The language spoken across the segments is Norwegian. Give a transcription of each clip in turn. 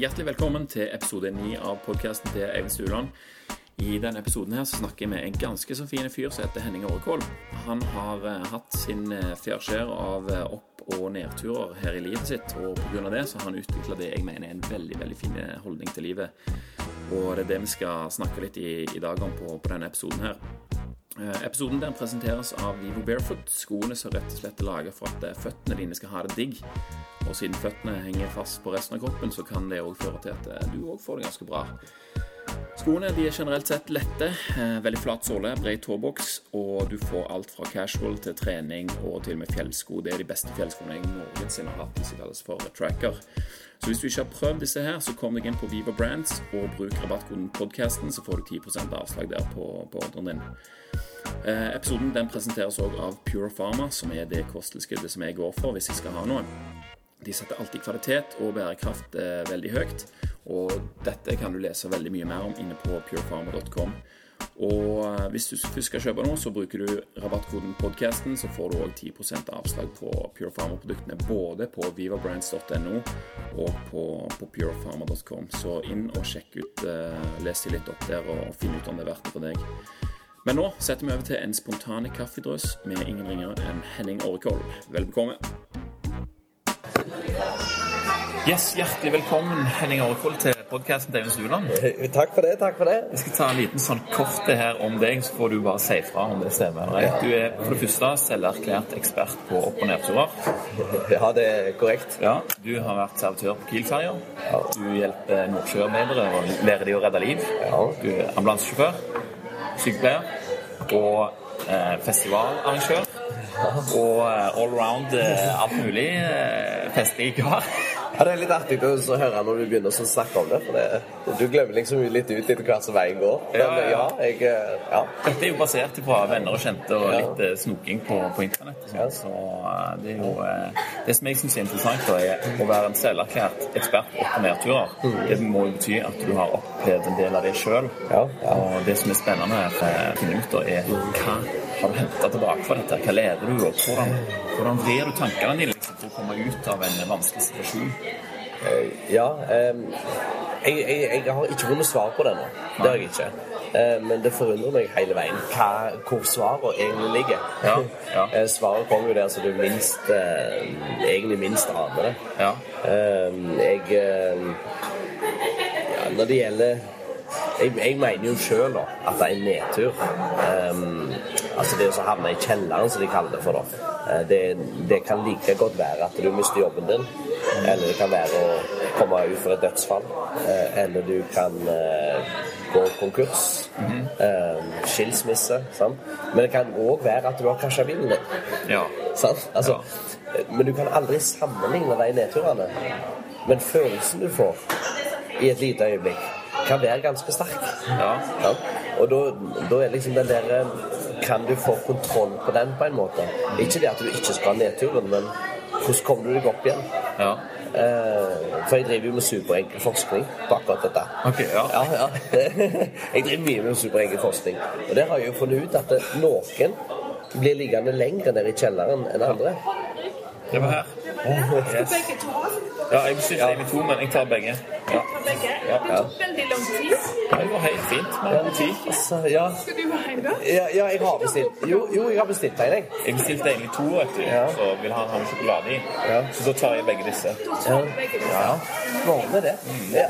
Hjertelig velkommen til episode 9 av podkasten til Eivind Stuland. I denne episoden her så snakker jeg med en ganske så fin fyr som heter Henning Årekål. Han har eh, hatt sin fjærskjær av eh, opp- og nedturer her i livet sitt, og pga. det så har han utvikla det jeg mener er en veldig veldig fin holdning til livet. Og det er det vi skal snakke litt i, i dag om på, på denne episoden her. Eh, Episoden der presenteres av Vivo Barefoot, skoene som rett og slett er laget for at eh, føttene dine skal ha det digg. Og siden føttene henger fast på resten av kroppen, så kan det òg føre til at eh, du òg får det ganske bra. Skoene de er generelt sett lette, veldig flat såle, bred tåboks, og du får alt fra casual til trening og til og med fjellsko. Det er de beste fjellskoene jeg noensinne har hatt, de kalles for tracker. Så hvis du ikke har prøvd disse her, så kom deg inn på Viva Brands og bruk rabattkoden podcasten, så får du 10% avslag der på, på ordren din. Eh, episoden den presenteres òg av Pure Pharma, som er det kosttilskuddet som jeg går for hvis jeg skal ha noe. De setter alltid kvalitet og bærekraft eh, veldig høyt, og dette kan du lese veldig mye mer om inne på purepharma.com. Og eh, hvis du først skal kjøpe noe, så bruker du rabattkoden podcasten, så får du òg 10% avslag på Pure Pharma-produktene både på vivabrands.no og på, på purepharma.com. Så inn og sjekk ut, eh, les de litt opp der og finn ut om det er verdt det for deg. Men nå setter vi over til en spontane kaffedrøs med ingen ringere enn Henning Årekål. Vel bekomme. Yes, Hjertelig velkommen Henning Årekål til podkasten til Eivind Stuland. Takk for det. takk for det. Jeg skal ta en liten sånn kort det her om deg, så får du bare si fra om det stemmer. eller. Du er for det første selverklært ekspert på opp- og nedturer. Ja, det er korrekt. Ja, du har vært servitør på Kiel-ferja. Du hjelper nordsjøarbeidere og lærer de å redde liv. Ja. Du er ambulansesjåfør, sykepleier og eh, festivalarrangør. Og eh, allround eh, alt mulig festlig kar. Ja, Det er litt artig å høre når du begynner å snakke om det. For det, du glemmer liksom litt ut etter hvert som veien går. Ja, ja, jeg eh, Ja. Dette er jo basert på venner og kjente og litt ja. snoking på, på internett. sånt. Så eh, det er jo eh, Det som jeg syns er interessant, da, er å være en selverklært ekspert på opp- og nedturer. Det må jo bety at du har opplevd en del av det sjøl. Ja, ja. Og det som er spennende eh, da, er hva har du henta tilbake fra dette? Hva leder du, og hvordan, hvordan vrir du tankene dine liksom, for å komme ut av en vanskelig situasjon? Eh, ja Um, jeg, jeg, jeg har ikke funnet svar på det nå. Det har jeg ikke. Eh, men det forundrer meg hele veien hva, hvor svarene egentlig ligger. Ja, ja. Eh, Svaret kommer jo der så du minst egentlig minst aner det. Ja. Jeg Når det gjelder jeg, jeg mener jo sjøl at det er en nedtur. Em, altså det å havne i kjelleren, som de kaller det for. da. Eh, Det, det kan like godt være at du mister jobben din, eller det kan være å komme ut for et dødsfall, eh, eller du kan eh, gå konkurs, eh, skilsmisse. Sant? Men det kan òg være at du har krasja bilen din. Ja. Sant? Altså, Men du kan aldri sammenligne de nedturene. Men følelsen du får i et lite øyeblikk, kan være ganske sterk. Ja. Og da, da er liksom den der Kan du få kontroll på den på en måte? Ikke det at du ikke skal ha nedturen, men hvordan kommer du deg opp igjen? ja. Eh, for jeg driver jo med superenkel forskning på akkurat dette. Okay, ja. Ja. Jeg driver mye med superenkel forskning. Og der har jeg jo funnet ut at noen blir liggende lenger nede i kjelleren enn andre. Det var her. Yes. Begge to har Ja, jeg bestilte egentlig to, men jeg tar begge. Ja. Ja. Det tok veldig lang tid. Det går helt fint med god tid. Altså, ja. Skal du ha en, da? Ja, ja, jeg har bestilt Jo, jo jeg har bestilt en, jeg. Jeg bestilte egentlig to, vet du, Ja. så vil ha med sjokolade i. Ja. Så da tar jeg begge disse. Ja. Ja. Ordne det. Ja.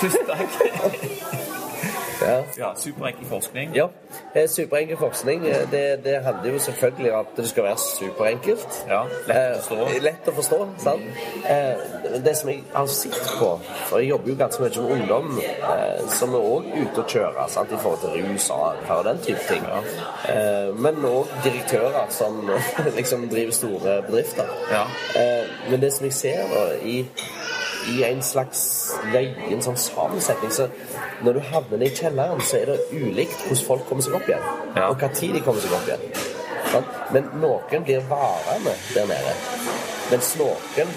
Tusen takk. Ja. Ja, superenkel forskning. ja. Eh, Superenkel forskning, eh, det, det handler jo selvfølgelig om at det skal være superenkelt. Ja, lett å forstå. Eh, lett å forstå, sant? Eh, det som jeg har sett på, for jeg jobber jo ganske mye med ungdom eh, som er òg ute og kjører sant? i forhold til rus og atferd og den type ting. Eh, men òg direktører som liksom driver store bedrifter. Ja. Eh, men det som jeg ser da, i, i en slags løyen sånn sammensetning så Når du havner ned i kjelleren, så er det ulikt hvordan folk kommer seg opp igjen. Ja. Og tid de kommer seg opp igjen. Men noen blir varende der nede. Mens noen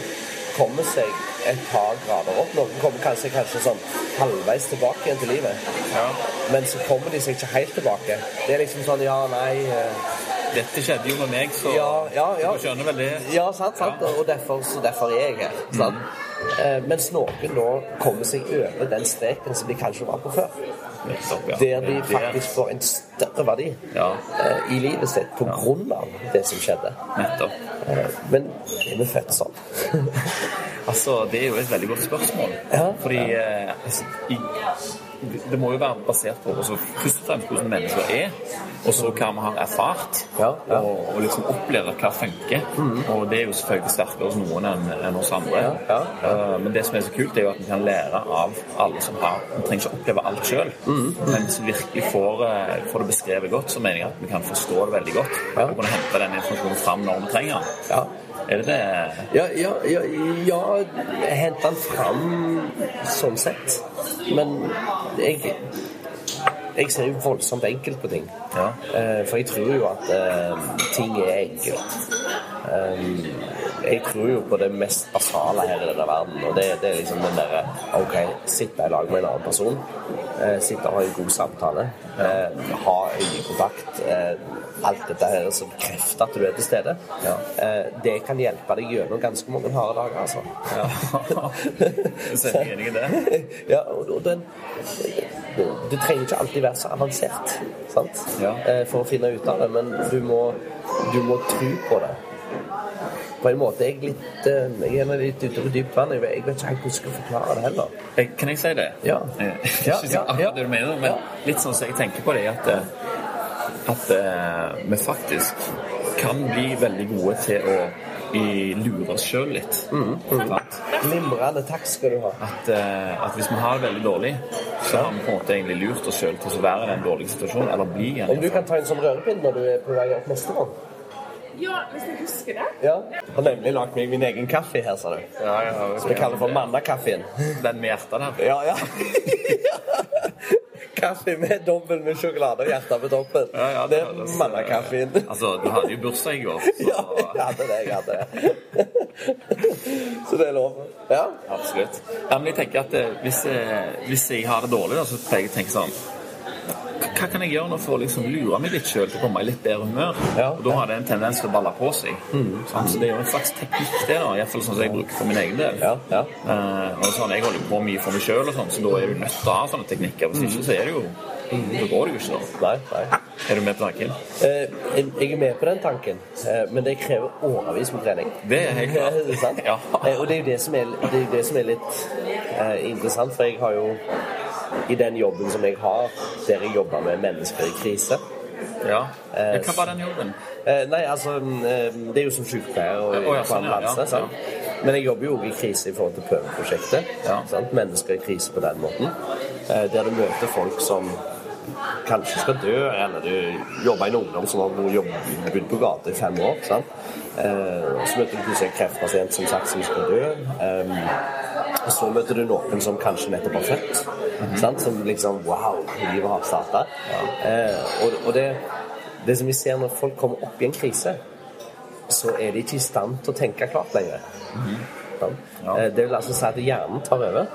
kommer seg et par grader opp. Noen kommer kanskje, kanskje sånn halvveis tilbake igjen til livet. Ja. Men så kommer de seg ikke helt tilbake. Det er liksom sånn ja, nei eh, Dette skjedde jo med meg, så Ja, ja, ja. du skjønner vel det. Ja, sant, sant. Og derfor, så derfor er jeg her. Sant? Eh, mens noen nå kommer seg over den streken som de kanskje var på før. Nettopp, ja. Der de faktisk får en større verdi Ja. eh, i livet sitt på grunn av det som skjedde. Nettopp. Eh, men er vi født sånn? Altså, Det er jo et veldig godt spørsmål. Ja. Fordi eh, altså, i, Det må jo være basert på også, først og fremst hvordan mennesker er, og så hva vi har erfart. Ja, ja. Og, og liksom oppleve hva funker. Og det er jo selvfølgelig sterkere hos noen enn enn hos andre. Ja, Eh, men det som er så kult, er jo at vi kan lære av alle som har Vi trenger ikke oppleve alt sjøl, men hvis vi virkelig får, eh, får det beskrevet godt, så mener jeg at vi kan forstå det veldig godt. Og kunne hente den informasjonen fram når vi trenger den. Ja. Er det det? Ja, ja, ja, ja hente den fram sånn sett. Men jeg Jeg ser jo voldsomt enkelt på ting. Ja. Eh, for jeg tror jo at eh, ting er enkelt. Um, jeg tror jo på det mest basale her i denne verden, og det, det er liksom den derre OK, sitte i lag med en annen person. Eh, sitte og ha en god samtale. Eh, ha øyekontakt. Alt dette her som krefter at du er til stede. Eh, det kan hjelpe deg gjennom ganske mange harde dager, altså. Ja. Så er jeg enig i det. ja, og, den det trenger ikke alltid være så avansert sant? Ja. Eh, for å finne ut av det, men du må, du må tro på det. På en måte jeg litt eh, Jeg er litt ute på dypt vann. Jeg vet, ikke helt hvordan jeg skal forklare det heller. Kan jeg si det? Ja. Ja, ja, ja. du mener, men Ja. litt sånn som jeg tenker på det, at, at eh, vi faktisk kan bli veldig gode til å lure oss sjøl litt. Mm? Glimrende takk skal du ha. At, eh, at hvis vi har det veldig dårlig, så har vi på en måte egentlig lurt oss sjøl til å være i den dårlige situasjonen, eller bli en. Om du kan ta en sånn rørepinn når du er på vei opp neste gang? Ja, hvis jeg husker det. Ja. Jeg har nemlig lagd meg min egen kaffe her, sa du. Ja, ja, Som vi kaller for mandagkaffen. Den med hjertet der. Ja, ja. Kaffe med dobbel med sjokolade og hjerte på toppen. Ja, ja, det det er eh, Altså, du hadde jo bursdag i går, så Ja, jeg hadde det. Jeg hadde det. Så det er lov. Ja. Absolutt. Ja, men jeg tenker at eh, hvis, eh, hvis jeg har det dårlig, da, så pleier jeg å tenke sånn hva- kan jeg gjøre nå for å liksom lure meg litt sjøl til å komme i litt bedre humør? Ja. Og da har det en tendens til å balle på seg. Mm. Så det er jo en slags teknikk, det, da. Iallfall sånn som jeg bruker for min egen del. Ja, ja. Eh, og sånn, Jeg holder på mye for meg sjøl, sånn, så da er du nødt til å ha sånne teknikker. Hvis ikke så er det jo Da går det jo ikke. da. Nei, nei. Er du med på tanken? Eh, jeg er med på den tanken, eh, men det krever årevis med trening. Det er helt klart. Det sant? Ja. Eh, Og det er jo det som er, det er, det som er litt eh, interessant, for jeg har jo i den jobben som jeg har, der jeg jobber med mennesker i krise Ja. ja hva var den jobben? eh, Nei, altså eh, Det er jo som sykepleier og Å, ja, på sånn, ja, ambulanse. ja, sant? Men jeg jobber jo også i krise i forhold til prøveprosjektet. Ja. Sant? Mennesker i krise på den måten. Eh, der du møter folk som kanskje skal dø, eller du jobber i en ungdom som har jobbet på gata i fem år. Sant? Eh, så møter du plutselig en kreftpasient som sagt som skal dø. Eh, så møter du noen som kanskje nettopp har født. sant? Som liksom Wow, livet har starta. Eh, og, og det, det som vi ser når folk kommer opp i en krise, så er de ikke i stand til å tenke klart lenger. Sant? Ja. Eh, Det vil altså si at hjernen tar over,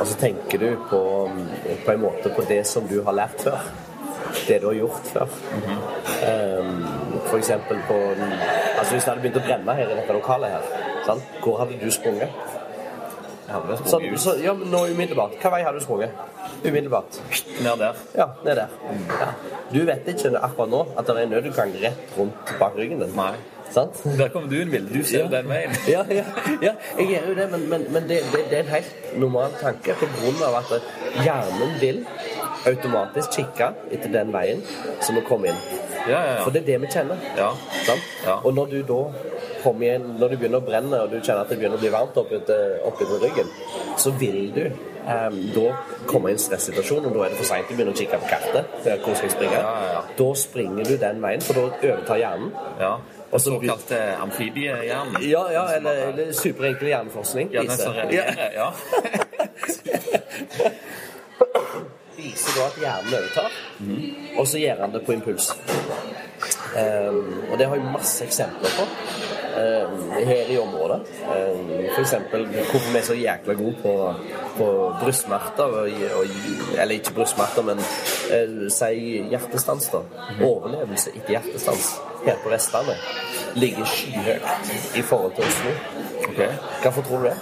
og så tenker du på, på en måte på det som du har lært før. Det du har gjort før. um, for eksempel på Altså Hvis det hadde begynt å brenne her i dette lokalet her, sant? hvor hadde du sprunget? Jeg hadde Så, så, ja, men nå umiddelbart. Hva vei hadde du sprunget? Umiddelbart. Ned der. Ja, ned der. Ja. Du vet ikke akkurat nå at det er en nødutgang rett rundt bak ryggen din. Nei. Sant? Der kommer du inn, Vilde. Du ser jo den veien. Ja, ja, ja, jeg gjør jo det, men, men, men det, det, det er en helt normal tanke på grunn av at hjernen vil automatisk kikke etter den veien som vi kom inn. Ja, ja, For det er det vi kjenner. ja. Sant? Ja. Og når du da kommer igjen, når du begynner å brenne, og du kjenner at det begynner å bli varmt oppetter opp ryggen, så vil du um, da komme i en stressituasjon, og da er det for seint å begynne å kikke på kartet. Hvor skal jeg springe? Ja, ja, ja. Da springer du den veien, for da overtar hjernen. Såkalt amfibiehjerne? amfibiehjern. Ja, ja, eller, eller superenkel hjerneforskning. Ja, den som redigerer. Ja. viser da at hjernen overtar, og så gjør han det på impuls. Um, og det har jeg masse eksempler på um, her i området. Um, for eksempel hvorfor vi er så jækla gode på, på brystsmerter, og, og, eller ikke brystsmerter, men uh, si hjertestans. da. Overlevelse etter hjertestans her på Vestlandet ligger skyhøyt i forhold til Oslo. Okay. Hvorfor tror du det?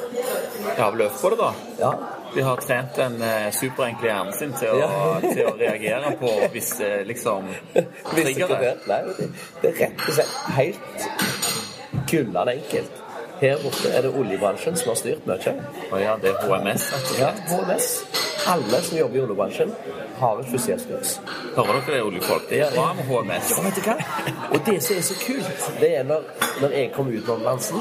Jeg har vel øvd på det, da. Ja. De har trent den eh, superenkle hjernen sin til å, til å reagere på visse liksom triggere. det. Nei, det, er rett og slett helt gullende enkelt. Her borte er det oljebransjen som har styrt mye. Å ja, det er HMS. Ja. HMS. Alle som jobber i oljebransjen, har et førstehjelpskurs. Hører dere det, oljefolk? Det er bra med HMS. Ja, vet du hva? Og det som er så kult, det er når, når jeg kommer ut på ambulansen,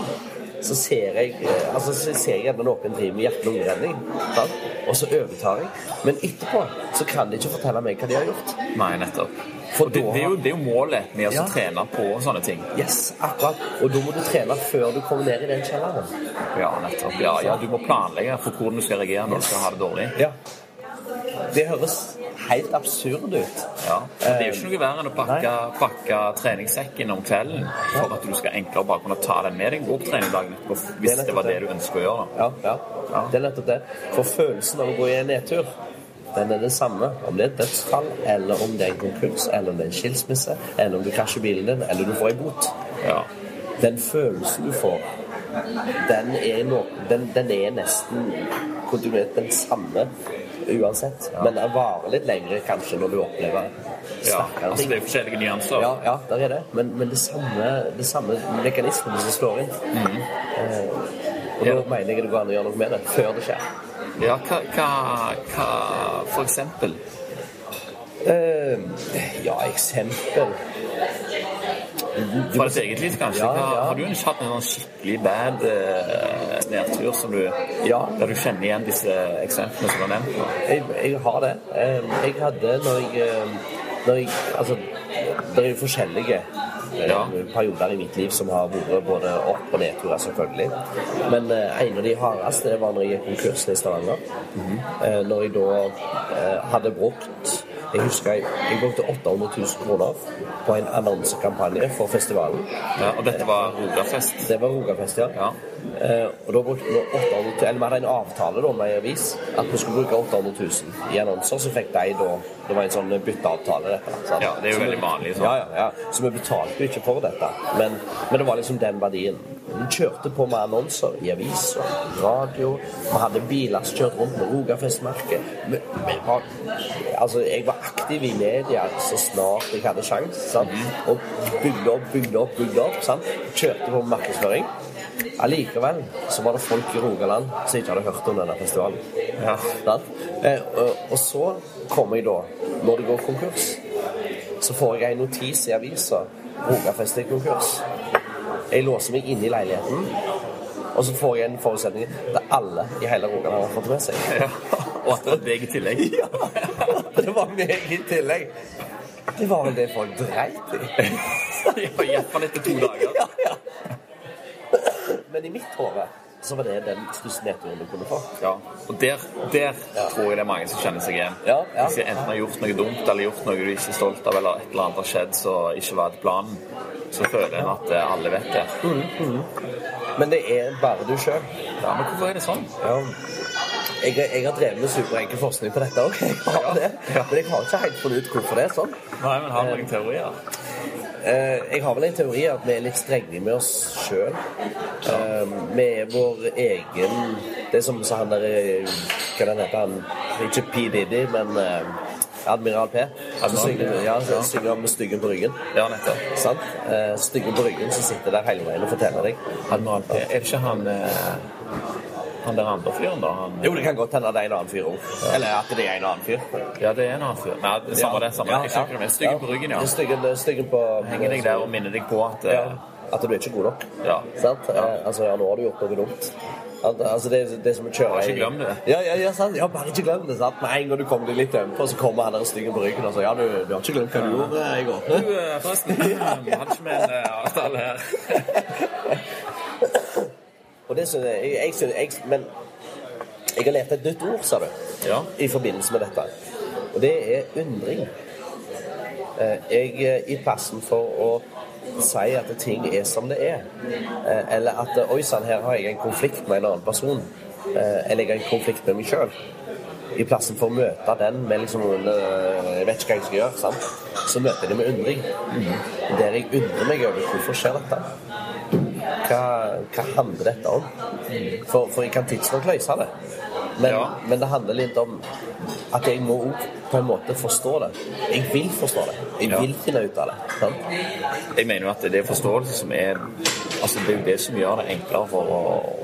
så ser jeg eh, altså, så ser jeg gjerne noen driver med hjerte-lungeredning, og så overtar jeg. Men etterpå så kan de ikke fortelle meg hva de har gjort. Nei, nettopp. For det, det, er jo, det er jo målet med å Ja. trene på sånne ting. Yes, akkurat. Og da må du trene før du kommer ned i den kjelleren. Ja, nettopp. Ja, ja, du må planlegge for hvordan du skal reagere når du skal ha det dårlig. Ja. Det høres helt absurd ut. Ja. Men det er jo ikke noe verre enn å pakke, pakke treningssekken om kvelden for at du skal enklere bare kunne ta den med deg dagen etterpå, Det hvis er det var det det. du ønsker å gjøre. Ja, ja. Ja. Det er nettopp det. For følelsen av å gå i en nedtur, den er det samme. Om det er et dødsfall, eller om det er en konkurs, eller om det er en skilsmisse, eller om du krasjer bilen din, eller du får en bot. Ja. Den følelsen du får, den er, no, den, den er nesten kontinuerlig den samme uansett. Men den varer litt lengre kanskje når du opplever ja. Altså, ting. det er forskjellige nyanser. Ja, ja, der er det. Men, men det samme, det samme mekanismene som slår inn. Eh, og da mener jeg det går an å gjøre noe med det før det skjer. Ja, hva, hva, hva for eksempel? Eh, ja, eksempel Fra ditt eget liv, kanskje? Ja, ja. Har du hatt en sånn skikkelig bad uh, nedtur som du, Ja. der du kjenner igjen disse eksemplene som du har nevnt? Jeg, jeg har det. Eh, Jeg hadde når jeg, eh, når jeg Altså, det er jo forskjellige Ja. perioder i mitt liv som har vært både opp- og nedturer, selvfølgelig. Men eh, en av de hardeste det var når jeg gikk konkurs i Stavanger. Eh, Når jeg da eh, hadde brukt Jeg husker jeg, jeg brukte 800 000 kroner på en annonsekampanje for festivalen. Ja, og dette var Rogafest? Det var Rogafest, ja. Ja. Eh, og da brukte vi 800 000, eller vi hadde en avtale da med en avis at vi skulle bruke 800 000 i annonser. Så fikk de da Det var en sånn bytteavtale, dette. sant? Ja, det er jo Så vi- veldig vanlig, Så. Ja, ja, ja. Så vi betalte jo ikke for dette. Men, men det var liksom den verdien. Vi kjørte på med annonser i aviser, radio. Vi hadde biler som kjørte rundt med Rogafestmerket. Altså, jeg var aktiv i media så snart jeg hadde sjans. Sant? Og bygde opp, bygde opp, bygde opp. Sant? Kjørte på med markedsføring. Allikevel så var det folk i Rogaland som ikke hadde hørt om denne festivalen. Ja. Eh, og så kommer jeg da, når det går konkurs, så får jeg en notis i avisa. Rogafest er konkurs. Jeg låser meg inne i leiligheten, og så får jeg en forutsetning at alle i hele Rogaland har fått med seg. ja. Og at det var deg i tillegg? Ja, det var meg i tillegg. Det var vel det folk dreit i. Iallfall etter to dager. Ja, ja. Men i mitt hode så var det den største nedturen du kunne få. Ja, og der, der tror jeg det er mange som kjenner seg igjen. Ja, ja. Hvis de enten har gjort noe dumt eller gjort noe du ikke er stolt av, eller et eller annet har skjedd som ikke var etter planen, så føler en at eh, alle vet det. Men det er bare du sjøl. Ja, Men hvorfor er det sånn? Ja. Jeg, jeg har drevet med superenkel forskning på dette òg. Jeg har Ja, det. ja. Men jeg har ikke helt funnet ut hvorfor det er sånn. Nei, men har du noen teorier? Eh, jeg har vel en teori at vi er litt strenge med oss sjøl. vi er vår egen Det er som sa han der eh, Hva den heter han? Ikke P. Diddy, men eh, Admiral P. Som Admiral synger, ja, som synger med styggen på ryggen. Ja, nettopp. Sant? Eh, styggen på ryggen som sitter der hele veien og forteller deg. Admiral P. Er det ikke han eh, Han der andre fyren, da? Han, Jo, det kan godt hende det er en annen fyr òg. Eller at det er en annen fyr. Ja, det er en annen fyr. Nei, det samme det. samme. Jeg skjønner det. Styggen på ryggen, ja. Det Styggen, styggen på Henger deg der og minner deg på at eh, Ja, at du er ikke god nok. Ja. Sant? Eh, Altså, ja, nå har du gjort noe dumt. Altså, det, det som kjører kjøre Bare ikke glem det. Ja, ja, ja, sant? ja, bare ikke glem det. sant? Med en gang du kommer deg litt ømfå, så kommer han der styggen på ryggen og sier ja, du, du har ikke glemt hva du gjorde i går. Du, eh, forresten, hadde ikke med en eh, avtale her? Og det synes jeg, jeg, synes- jeg Men jeg har lært et nytt ord, sa du, Ja. i forbindelse med dette. Og det er undring. Eh, Jeg, eh, I plassen for å si at ting er som det er, eh, eller at oi sann, her har jeg en konflikt med en annen person, eller jeg har en konflikt med meg sjøl, i plassen for å møte den med liksom Jeg vet ikke hva jeg skal gjøre, sant? så møter jeg det med undring. Der jeg undrer meg over hvorfor skjer dette. Hva, hva handler dette om? For, for jeg kan tidsnok løse det. Men, Ja. men det handler litt om at jeg må òg på en måte forstå det. Jeg vil forstå det. Jeg Ja. vil finne ut av det. Sant? Jeg mener jo at det er forståelse som er Altså Det er jo det som gjør det enklere for å,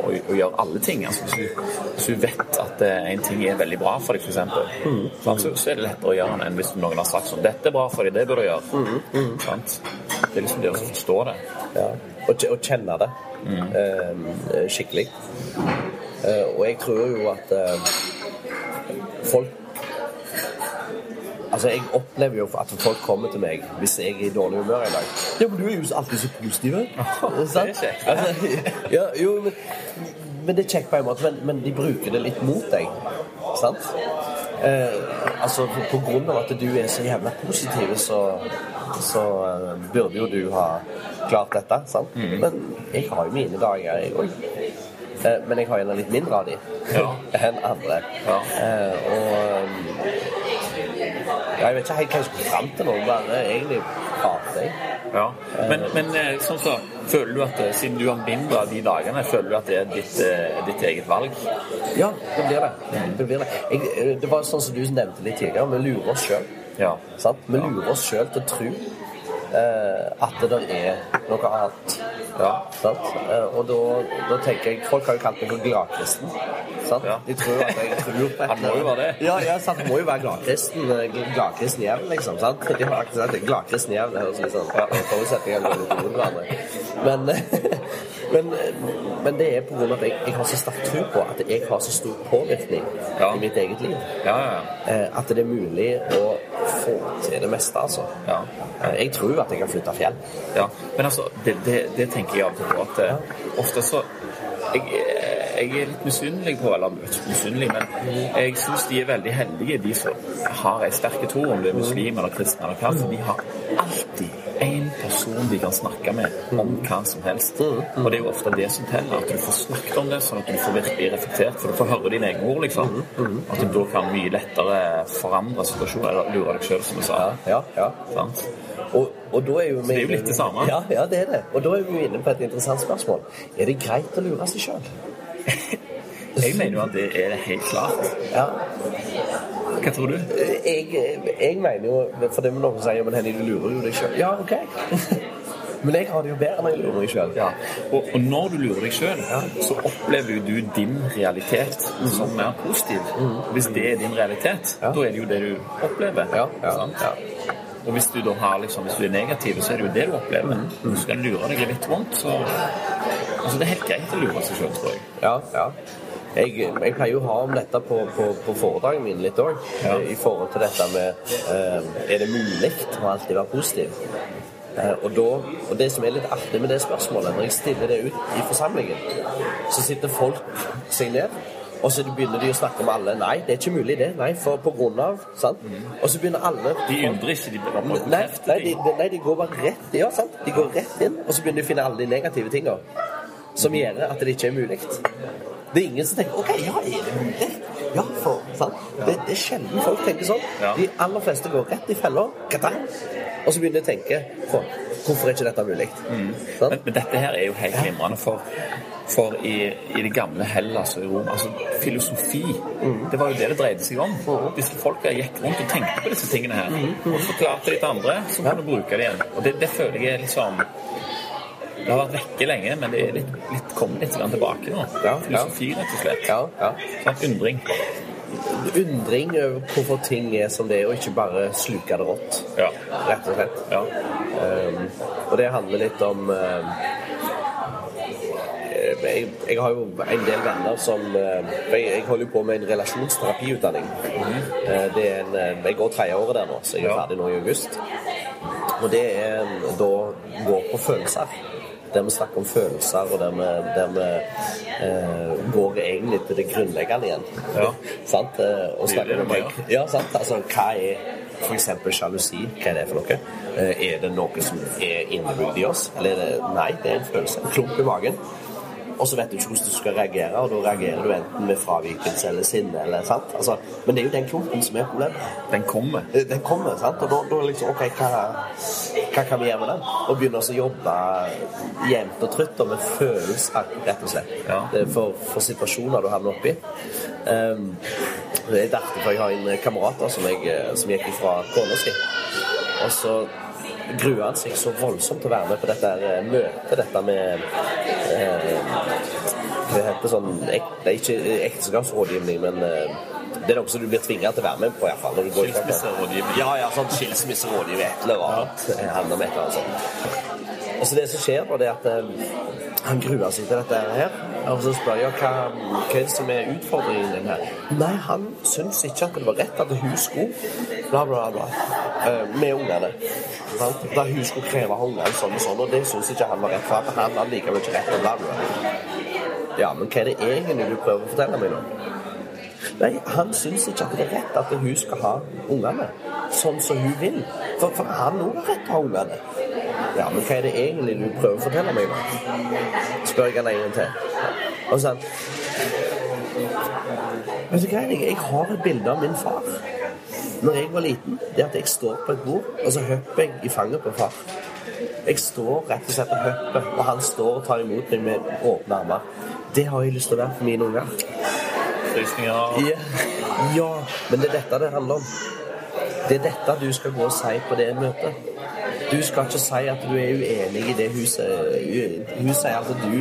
å, å gjøre alle ting. Altså Hvis du, hvis du vet at eh, en ting er veldig bra for deg, f.eks., Mm. så, så er det lettere å gjøre den enn hvis noen har sagt sånn 'Dette er bra for deg, det bør du gjøre'. Mm, Sant? Det er liksom det å forstå det. Ja. Og, å kjenne det eh, skikkelig. Eh, og jeg tror jo at eh, folk Altså, Jeg opplever jo at folk kommer til meg hvis jeg er i dårlig humør i dag. Ja, men du er jo alltid så positiv. det er kjekt. Altså, ja, jo, men, men det er kjekt på en måte, men, men de bruker det litt mot deg. Sant? Eh, altså, på, grunn av at du er så jævla positiv, så, så uh, burde jo du ha klart dette. Sant? Men jeg har jo mine dager, jeg òg. Eh, men jeg har gjerne litt mindre av de Ja. enn andre. Ja. Eh, og ja, Jeg vet ikke helt hva jeg skulle fram til nå, bare egentlig prate, jeg. Ja. Men, men eh, sånn så, føler du at eh, siden du har mindre av de dagene, føler du at det er ditt, eh, ditt eget valg? Ja, det blir det. Det, blir det. Jeg, eh, det var sånn som du nevnte litt tidligere, vi lurer oss sjøl. Ja. Vi lurer oss sjøl til å tro eh, at det er noe annet. Ja. Sant? Eh, og da, da tenker jeg Folk har jo kalt meg for gladkristen. Sant? Ja. De tror at jeg tror på et Han må jo være det. Ja, ja sant? Må jo være gladkristen. eh, Gladkristen jevn, liksom. Sant? De har akkurat sagt det. jevn. Det høres litt sånn ja, forutsetninger går litt imot hverandre. Men, men, men det er av at jeg, jeg har så sterk tro på at jeg har så stor påvirkning Ja. i mitt eget liv. Ja, ja, Eh, At det er mulig å få til det meste, altså. ja. Eh, Jeg tror at jeg kan flytte fjell. ja. Men altså, det, det, det tenker jeg av og til på at ja. ofte så jeg, jeg er litt misunnelig på Eller misunnelig, men jeg syns de er veldig heldige, de som har ei sterk tro, om det er muslim eller kristen eller hva. For de har alltid én person de kan snakke med om hva som helst. Og det er jo ofte det som teller, at du får snakket om det, sånn at du får virkelig reflektert, for du får høre dine egne ord, liksom. At du da kan mye lettere forandre situasjonen, eller lure deg sjøl, som du sa. Ja, ja. Sant? Og, og da er jo vi det er jo litt det samme. Ja, ja, det er det. Og da er vi inne på et interessant spørsmål. Er det greit å lure seg sjøl? Jeg mener jo at det er helt klart. Ja. Hva tror du? Jeg, jeg mener jo For det med noen sier men Henny, du lurer jo deg sjøl. Ja, OK. Men jeg har det jo bedre når jeg lurer meg sjøl. Ja. Og, og når du lurer deg sjøl, så opplever jo du din realitet som mer positiv. Hvis det er din realitet, Ja. da er det jo det du opplever. Ja, ja, ja. Og hvis du da har liksom, hvis du er negativ, så er det jo det du opplever. Mm. Så Hvis du lure deg litt rundt, så Altså, det er helt greit å lure seg sjøl, tror jeg. Ja, ja. Jeg, jeg pleier jo å ha om dette på, på, på foredragene mine litt òg. Ja. I forhold til dette med eh, Er det mulig å alltid være positiv? Eh, og, da, og det som er litt artig med det spørsmålet, når jeg stiller det ut i forsamlingen, så sitter folk seg ned, og så begynner de å snakke om alle. Nei, det er ikke mulig, det. Nei, for på grunn av sant? Og så begynner alle De undrer ikke, de bare Nei, bekrefter nei, de, de- nei, de går bare rett ja, sant? De går rett inn, og så begynner de å finne alle de negative tinga som gjør at det ikke er mulig. Det er ingen som tenker OK, ja, det? Ja, for? Det, det er sjelden folk tenker sånn. Ja. De aller fleste går rett i fella, og så begynner de å tenke for, Hvorfor er ikke dette mulig? Men, Sant? men dette her er jo helt glimrende, for, for i, i det gamle Hellas og i Rom altså Filosofi, det var jo det det dreide seg om. Disse folka gikk rundt og tenkte på disse tingene her. Og forklarte de til andre, så kunne du bruke det igjen. Og det, det føler jeg er liksom Det har vært vekke lenge, men det er litt, litt, kommet litt tilbake nå. Ja. Filosofi, rett og slett. Ja, ja. Sånn, undring. Undring over hvorfor ting er som det er, og ikke bare sluke det rått. Ja. Rett og slett. ja. Um, og det handler litt om um, jeg, jeg har jo en del venner som eh, Jeg, jeg holder jo på med en relasjonsterapiutdanning. Eh, Det er en, eh, jeg går tredje året der nå, så jeg er Ja. ferdig nå i august. Og det er da går på følelser. Der vi snakker om følelser, og der vi, der vi eh, går egentlig til det grunnleggende igjen. Ja. sant? Eh, og er snakker om ja, sant? Altså, hva er f.eks. sjalusi? Hva er det for noe? Eh, Er det noe som er innebygd i oss? Eller er det Nei, det er en følelse. En klump i magen. Og så vet du ikke hvordan du skal reagere, og da reagerer du enten med fravikelse eller sinne. eller sant? Altså, men det er jo den klumpen som er problemet. Den kommer. Eh, Den kommer, sant? Og da, da liksom OK, hva, hva kan vi gjøre med den? Og begynne å jobbe jevnt og trutt og med følelser, rett og slett. Ja. For, for situasjoner du havner oppi. Um, det er derfor jeg har en kamerat som, jeg, eh, som gikk ifra kona si. Og så gruer han seg så voldsomt til å være med på dette eh, møtet, dette med Det heter sånn ek, Det er ikke ekteskapsrådgivning, men eh, det er noe som du blir tvinga til å være med på. i hvert fall, når du går Skilsmisserådgivning. Ja, ja, sånn skilsmisserådgiver, et eller annet. Det handler om et eller annet sånt. Og så det som skjer, da, det er at eh, han gruer seg til dette her. Og så spør jeg hva, hva som er utfordringen din her. Nei, han syns ikke at det var rett at hun skulle bla, bla, bla. eh, med ungene. Da hun skulle kreve av ungene sånn og sånn, og det syns ikke han var rett. For han hadde likevel ikke rett. og Bla, bla. Ja, men hva er det egentlig du prøver å fortelle meg nå? Nei, han syns ikke at det er rett at hun skal ha ungene sånn som hun vil. For, for han òg har rett til å ha ungene. Ja, men hva er det egentlig du prøver å fortelle meg? Spør jeg han en gang til. Og så Vet du hva, jeg, jeg har et bilde av min far. Når jeg var liten, det at jeg står på et bord, og så hopper jeg i fanget på far. Jeg står rett og slett og hopper, og han står og tar imot meg med åpne armer. Det har jeg lyst til å være for mine unger. Frysninger. Ja. ja, men det er dette det handler om. Det er dette du skal gå og si på det møtet. Du skal ikke si at du er uenig i det hun sier. Hun sier at du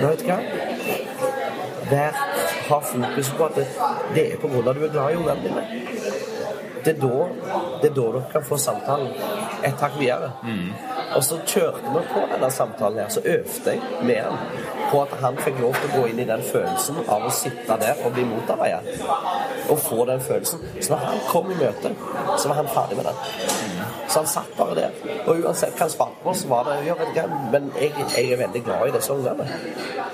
Nå vet du hva? Vær, ha fokus på at det, det er på grunn av at du er glad i ungene dine. Det er, da, det er da dere kan få samtalen et hakk videre. Og så kjørte vi på denne samtalen her, så øvde jeg med han på at han fikk lov til å gå inn i den følelsen av å sitte der og bli motarbeidet. Og få den følelsen. Så når han kom i møte, så var han ferdig med den. Så han satt bare der. Og uansett hva han svarte på, så var det ja, vet du Men jeg, jeg er veldig glad i disse ungene.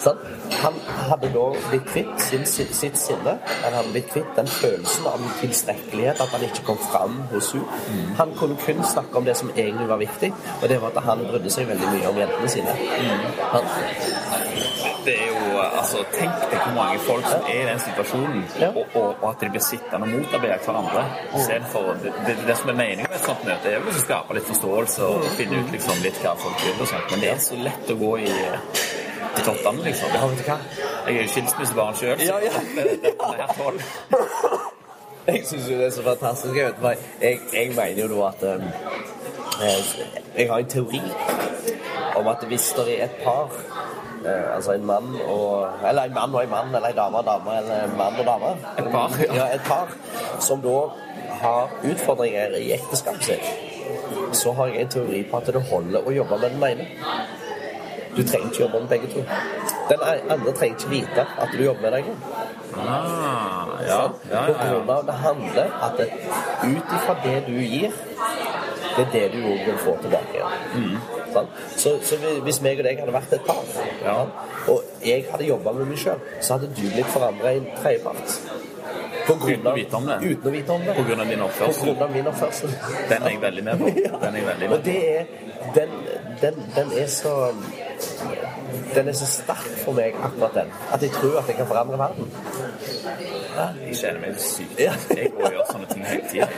Sånn? Han hadde da blitt kvitt sin, sitt, sitt sinne. Han hadde blitt kvitt den følelsen av tilstrekkelighet, at han ikke kom fram hos henne. Han kunne kun snakke om det som egentlig var viktig, og det var at han brydde seg veldig mye om jentene sine. Han, Det er jo, altså, Tenk deg hvor mange folk som er i den situasjonen, og, og, og at de blir sittende og motarbeide hverandre. Istedenfor det, det, det som er meningen med et sånt møte, er vel å skape litt forståelse og finne ut liksom litt hva folk vil. og sånt, Men det er så lett å gå i, tottene, liksom. ja, vet du hva? Jeg er jo skilsmissebarn sjøl, så Ja, ja. det, det, det er tolv. Jeg syns jo det er så fantastisk. Jeg, vet, jeg, jeg mener jo da at um, jeg, Jeg har en teori om at hvis det er et par eh, Altså en mann og Eller en mann og en mann, eller en dame og dame, eller en mann og dame. Et par, ja. ja. Et par som da har utfordringer i ekteskapet sitt, så har jeg en teori på at det holder å jobbe med den ene. Du trenger ikke jobbe med begge to. Den andre trenger ikke vite at du jobber med deg. Ah, ja, ja, På grunn av det handler at ut ifra det du gir, det er det du òg vil få tilbake igjen. Sant? Så, så hvis meg og deg hadde vært et par, Ja. og jeg hadde jobba med meg sjøl, så hadde du blitt forandra i en tredjepart. Uten å vite om det? Uten å vite om det. På grunn av din På grunn av min oppførsel. Den er jeg veldig med på. Den er jeg veldig med på. det er den, den, den er så Den er så sterk for meg, akkurat den, at jeg tror at jeg kan forandre verden. Jeg kjenner meg sykt. Jeg går og gjør sånne ting hele tida.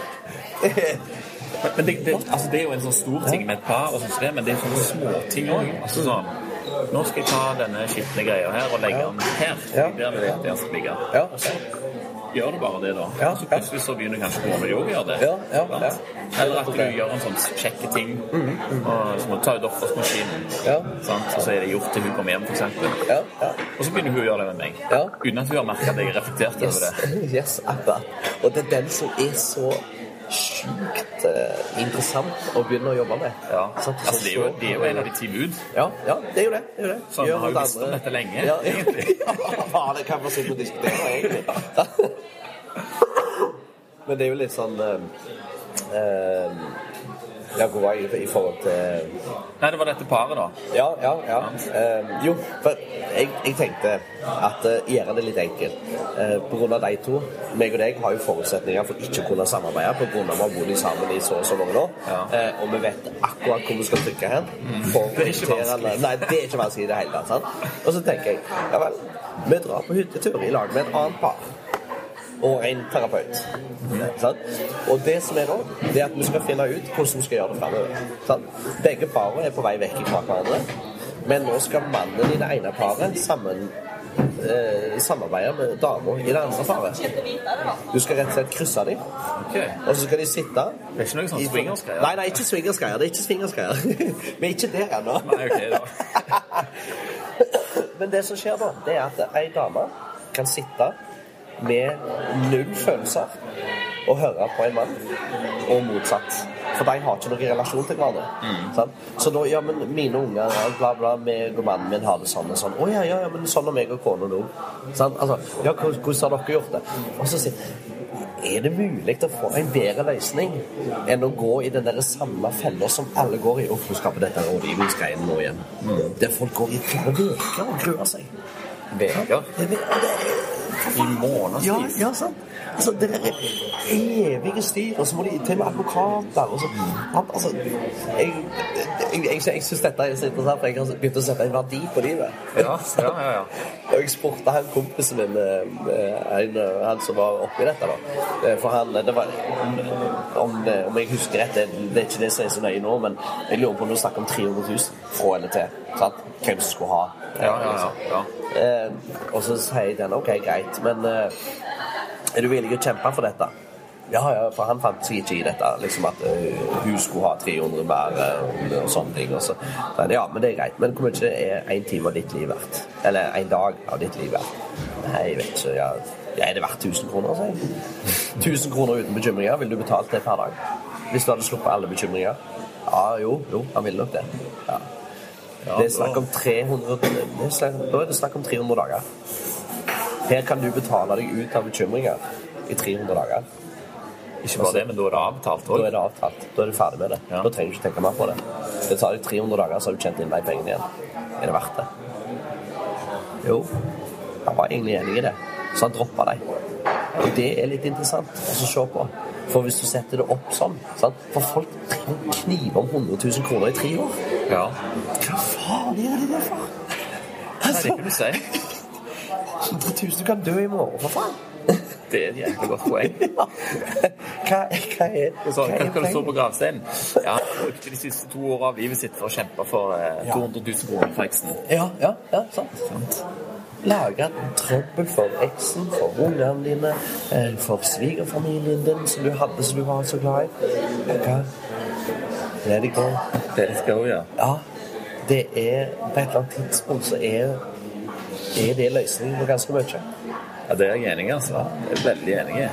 Men, det, det, altså det er jo en sånn stor ting med et par, og det, men det er sånne småting òg. Altså sånn Nå skal jeg ta denne skitne greia her og legge den her. Der vil jeg at den skal ligge. Og så gjør du bare det, da. Ja, Så plutselig så begynner kanskje kona di òg å gjøre det. Ja, ja, ja. Mm, Eller at du gjør en sånn kjekke ting. Og så må du ta ut oppvaskmaskinen, Ja. sant? og så er det gjort til hun kommer hjem, f.eks. Ja, ja. Og så begynner hun å gjøre det med meg. Ja. Uten at hun har merka at jeg er reflektert over det. Yes, yes akkurat. Og det er den som er så sjukt eh, interessant å begynne å jobbe med. Ja. Så, Altså, det, er jo, det er jo en av de ti bud. Ja, ja, det er jo det. det, er jo det. Så vi har jo visst om dette lenge, Ja, egentlig. ja, det kan man og diskutere, egentlig. Men det er jo litt sånn eh, eh, Ja, hvor var jeg i forhold til Nei, det var dette paret, da. Ja, ja, ja. Uh, jo, for jeg, jeg tenkte at uh, gjøre det litt enkelt. Uh, på grunn av de to, meg og deg, har jo forutsetninger for ikke å kunne samarbeide på grunn av at vi har bodd sammen i så og så mange år. Ja. Uh, og vi vet akkurat hvor vi skal trykke hen. For Det er ikke vanskelig. Nei, det er ikke vanskelig i det hele tatt. Sant? Og så tenker jeg ja vel, vi drar på hyttetur i lag med et annet par. Og en terapeut. Sant? Og det som er da, det er at vi skal finne ut hvordan vi skal gjøre det framover. Begge parene er på vei vekk fra hverandre. Men nå skal mannen i det ene paret sammen, eh, samarbeide med dama i det andre paret. Du skal rett og slett krysse dem, okay. og så skal de sitte Det er ikke noe sånn swingersgreier? Nei, nei, ikke swingersgreier. Det er ikke swingersgreier. Vi er ikke der ennå. Okay. Men det som skjer da, det er at ei dame kan sitte med null følelser å høre på en mann, og motsatt. For de har ikke noen relasjon til hverandre. Sant? Så da, ja, men mine unger, bla, bla, meg og mannen min har det sånn og sånn. Å ja, ja, ja, men sånn har meg og kona nå. Sant? Altså, ja, hvordan har dere gjort det? Og så sier er det mulig å få en bedre løsning enn å gå i den der samme fella som alle går i? Og nå skal vi dette rådgivningsgreiene nå igjen. Der folk går i flere uker og gruer seg. Veker. Det, det, I månedsvis. ja, ja, sant. Altså, det er evige styr, og så må de til med advokater og så, altså, Jeg, jeg, jeg, jeg syns dette er så interessant, for jeg har begynt å sette en verdi på livet. Ja, ja, ja. ja. Og jeg spurte han kompisen min, eh, en, han som var oppi dette, da. Eh, For han det var, om, om jeg husker rett, det, det er ikke det som er så nøye nå, men jeg lurer på om du snakker om 300 000 fra eller til. Sant? Hvem som skulle ha. Ja, ja, ja. ja. Eh, og så sier den OK, greit, men eh, er du villig til å kjempe for dette? Ja, ja, for han fant seg ikke i dette, liksom at uh, hun skulle ha 300 mer uh, og sånne ting. Og så ja, men det er greit. Men hvor mye er én time av ditt liv verdt? Eller en dag av ditt liv verdt? Nei, jeg vet ikke. Ja, ja, er det verdt 1000 kroner, sier jeg. 1000 kroner uten bekymringer, ville du betalt det per dag? Hvis du hadde sluppet alle bekymringer? Ja, jo, jo, han ville nok det. Ja. Det er snakk om 300 det er snakk, Da er det snakk om 300 dager. Her kan du betale deg ut av bekymringer i 300 dager. Ikke bare det, men da er det avtalt Da er det avtalt. Da er du ferdig med det. Ja. Da trenger du ikke tenke mer på det. Det tar deg 300 dager, så har du tjent inn de pengene igjen. Er det verdt det? Jo. Han var egentlig enig i det, så han droppa dem. Og det er litt interessant å se på. For hvis du setter det opp sånn sant? For folk trenger og kniver om 100 000 kroner i tre år. Ja. Hva faen er det det for? Nei, det kan du si. 100 000 kan dø i morgen, for faen. Det er et jævlig godt poeng. Hva, hva er Så, hva hva skal det stå på gravsteinen? Ja, han brukte de siste to åra av livet sitt for å kjempe for eh, 200 000 kroner for eksen. Ja, ja, ja, sant. Sant? Lage trøbbel for eksen, for ungene dine, eh, for svigerfamilien din som du hadde som du var så glad i. Hva? Let it go. Det it go, ja. Ja, det er På et eller annet tidspunkt så er, er det løsningen på ganske mye. Ja, det er jeg enig i, altså. Jeg er veldig enig i.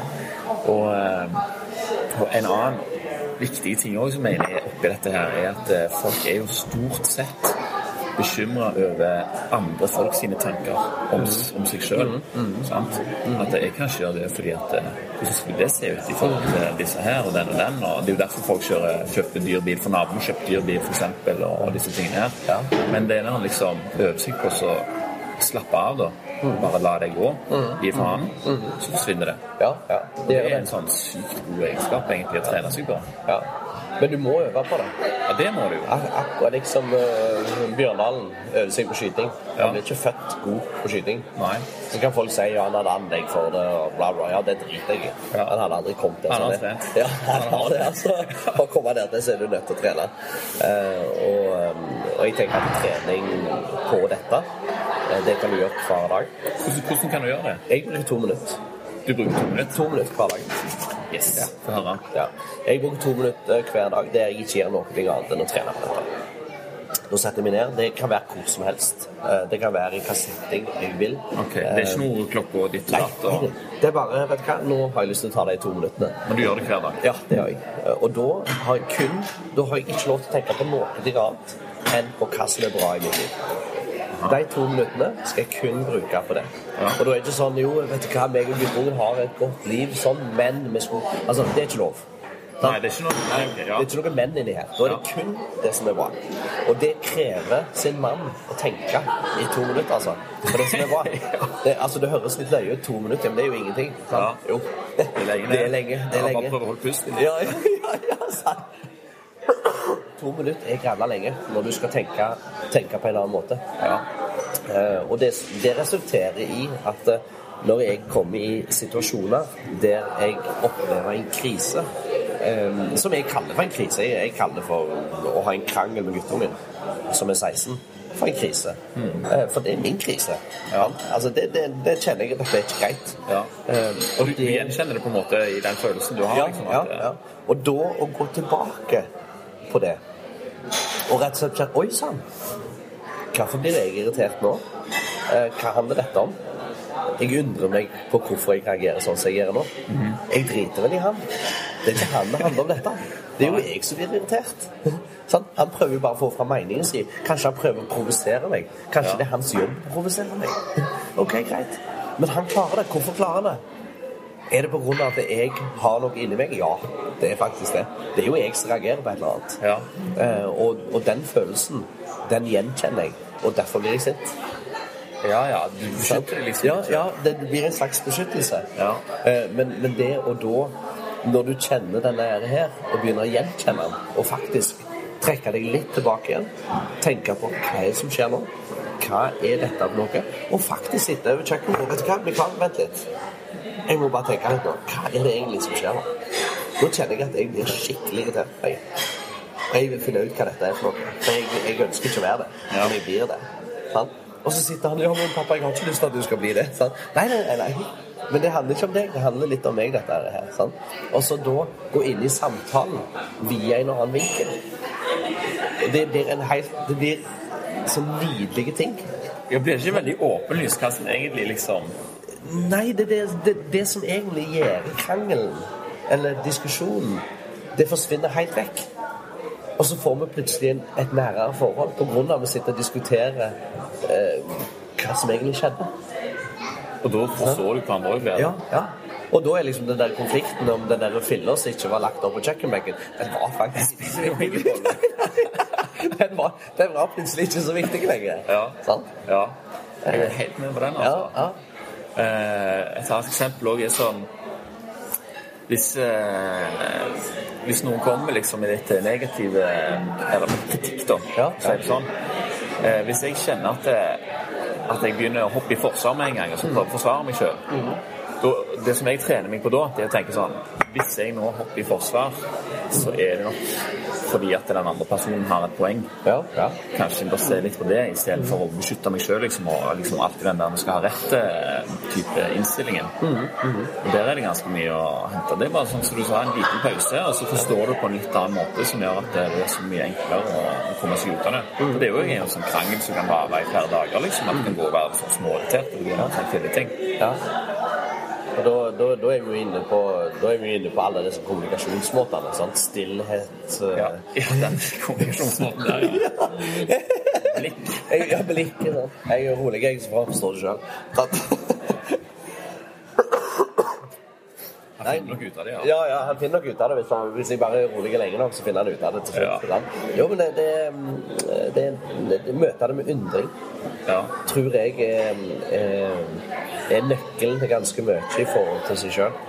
Og, eh, og en annen viktig ting også, som jeg mener er oppi dette her, er at eh, folk er jo stort sett bekymra over andre folk sine tanker om, mm. om seg sjøl. sant? At jeg kan ikke gjøre det fordi at eh, Hvordan skulle det se ut i forhold til disse her og den og den? og Det er jo derfor folk kjører, kjøper dyr bil for naboen, kjøper dyr bil f.eks. Og, disse tingene her. Ja. Men det er når han liksom øver seg på å slappe av, da. Bare la det gå. Gi faen. Så forsvinner det. Ja, ja, det Det er en sånn sykt god egenskap egentlig å trene seg på. Ja. Men du må øve på det. Ja, det må du jo. Ak akkurat liksom uh, Bjørndalen øver seg på skyting. Ja. Han blir ikke født god på skyting. Nei. Så kan folk si ja, han hadde anlegg for det, og bla, bla. Ja, det driter jeg i. Ja. Han hadde aldri kommet der. Han har trent. Ja, han har det, altså. For å komme der til, så er du nødt til å trene. Uh, og, um, og jeg tenker at trening på dette, det kan du gjøre hver dag. Hvordan, kan du gjøre det? Jeg bruker to minutter. Du bruker to minutter. To minutter hver dag. Yes. Få høre. Ja. Jeg bruker to minutter hver dag der jeg ikke gjør noe annet enn å trene på dette. Da setter jeg meg ned. Det kan være hvor som helst. Eh, Det kan være i hva setting jeg vil. Ok, Det er ikke noe klokka ditt og datt? Og... det er bare Vet du hva, nå har jeg lyst til å ta de to minuttene. Men du gjør det hver dag? Ja, det gjør jeg. Eh, Og da har jeg kun Da har jeg ikke lov til å tenke på noe annet enn på hva som er bra i mitt liv. De to minuttene skal jeg kun bruke på det. Ja. Og da er det ikke sånn Jo, vet du hva, meg og guttungen har et godt liv sånn, men vi skulle Altså, det er ikke lov. Nei, det er ikke noe Nei, Det ja. er ikke noe menn inni her. Da er det kun det som er bra. Og det krever sin mann å tenke i to minutter, altså. For det som er bra. Det, altså, det høres litt løye ut, to minutter, men det er jo ingenting. sant? Ja. Jo. Det er lenge, Det er lenge. Det er Ja. Bare prøv å holde pusten. Ja, ja, ja, ja sant. To minutter er gralla lenge når du skal tenke, tenke på en annen måte. Ja. Uh, og det, det resulterer i at uh, når jeg kommer i situasjoner der jeg opplever en krise um, Som jeg kaller for en krise. Jeg, jeg kaller for å ha en krangel med gutten min, som er 16 for en krise. Eh, For det er min krise. Ja. Altså, det, det, det kjenner jeg at det er ikke greit. Ja. Og du, du gjenkjenner det på en måte i den følelsen du har? ja, liksom, ja, at, ja. Og da å gå tilbake på det og rett og slett kjent Oi sann! Hvorfor blir jeg irritert nå? Eh, hva handler dette om? Jeg undrer meg på hvorfor jeg reagerer sånn som jeg gjør nå. Jeg driter vel i han. Det er ikke han det handler om dette. Det er jo jeg som blir irritert. Sånn? Han prøver jo bare å få fram meningen sin. Kanskje han prøver å provosere meg. Kanskje det er hans jobb å provosere meg. Ok, greit. Men han klarer det. Hvorfor klarer han det? Er det pga. at jeg har noe inni meg? Ja, det er faktisk det. Det er jo jeg som reagerer på et eller annet. Ja. Eh, og, og den følelsen, den gjenkjenner jeg. Og derfor blir jeg sint. ja, ja. Du beskytter deg liksom Ja, ja, det blir en slags beskyttelse. Ja. Eh, men, men det å da, når du kjenner denne her, og begynner å gjenkjenne den, og faktisk trekke deg litt tilbake igjen, tenke på hva er det som skjer nå? Hva er dette for noe? Og faktisk sitte over kjøkkenet. Vet du hva, Mikael, vent litt. Jeg må bare tenke litt nå. Hva er det egentlig som skjer nå? Nå kjenner jeg at jeg blir skikkelig irritert. Jeg, jeg vil finne ut hva dette er for noe. Jeg, jeg ønsker ikke å være det, men jeg blir det. Sant? Og så sitter han ja, men pappa, jeg har ikke lyst til at du skal bli det. Sant? Nei, nei, nei. Men det handler ikke om deg, det handler litt om meg, dette her. Sant? Og så da gå inn i samtalen via en annen vinkel. Og Det blir en helt Det blir så nydelige ting. Jeg blir ikke veldig åpen lyskassen egentlig liksom Nei, det, det, det, det som egentlig gjør krangelen, eller diskusjonen, det forsvinner helt vekk. Og så får vi plutselig en, et nærere forhold av at vi sitter og diskuterer eh, hva som egentlig skjedde. Og da forstår du hverandre òg bedre. Ja, ja. Og da er liksom den der konflikten om den der filla som ikke var lagt opp på kjøkkenbenken, den var faktisk den, var, den var plutselig ikke så viktig lenger. Ja. Sant? Ja. Jeg er helt med på den, altså. ja. Eh, et annet eksempel òg er sånn hvis, eh, hvis noen kommer liksom med litt negative Eller kritikk, da. Ja, så er det sånn. Eh, hvis jeg kjenner at, at jeg begynner å hoppe i forsvar med en gang og så prøver å forsvare meg sjøl Det som jeg trener meg på da, det er å tenke sånn Hvis jeg nå hopper i forsvar, så er det nok fordi at den andre personen har et poeng. ja, ja. Kanskje jeg bør se litt på det istedenfor å beskytte meg sjøl liksom, og liksom alltid den der man skal ha rett-type innstillingen. Og Der er det ganske mye å hente. Det er bare sånn som du sa, en liten pause, og så forstår du på en litt annen måte som gjør at det er så mye enklere å komme seg ut av det. For det er jo en sånn krangel som kan vare i flere dager, liksom. At det kan gå og være sånn småirritert og begynne å tenke ting. Ja. Og da, er vi jo inne på, er på alle disse kommunikasjonsmåtene. Sant? Stillhet eh, Ja, ja den kommunikasjonsmåten der, ja. Blikk. Jeg, ja, blikk. Jeg er rolig, jeg, så forstår du sjøl. Jeg finner nok ut av det, ja. Ja, ja, han finner nok ut av det. Hvis, han, hvis jeg bare er rolig lenge nok, så finner han ut av det til slutt. Ja. Jo, men det, det, det, det, møter det med undring ja. tror jeg er, er, er nøkkelen til ganske mye i forhold til seg sjøl.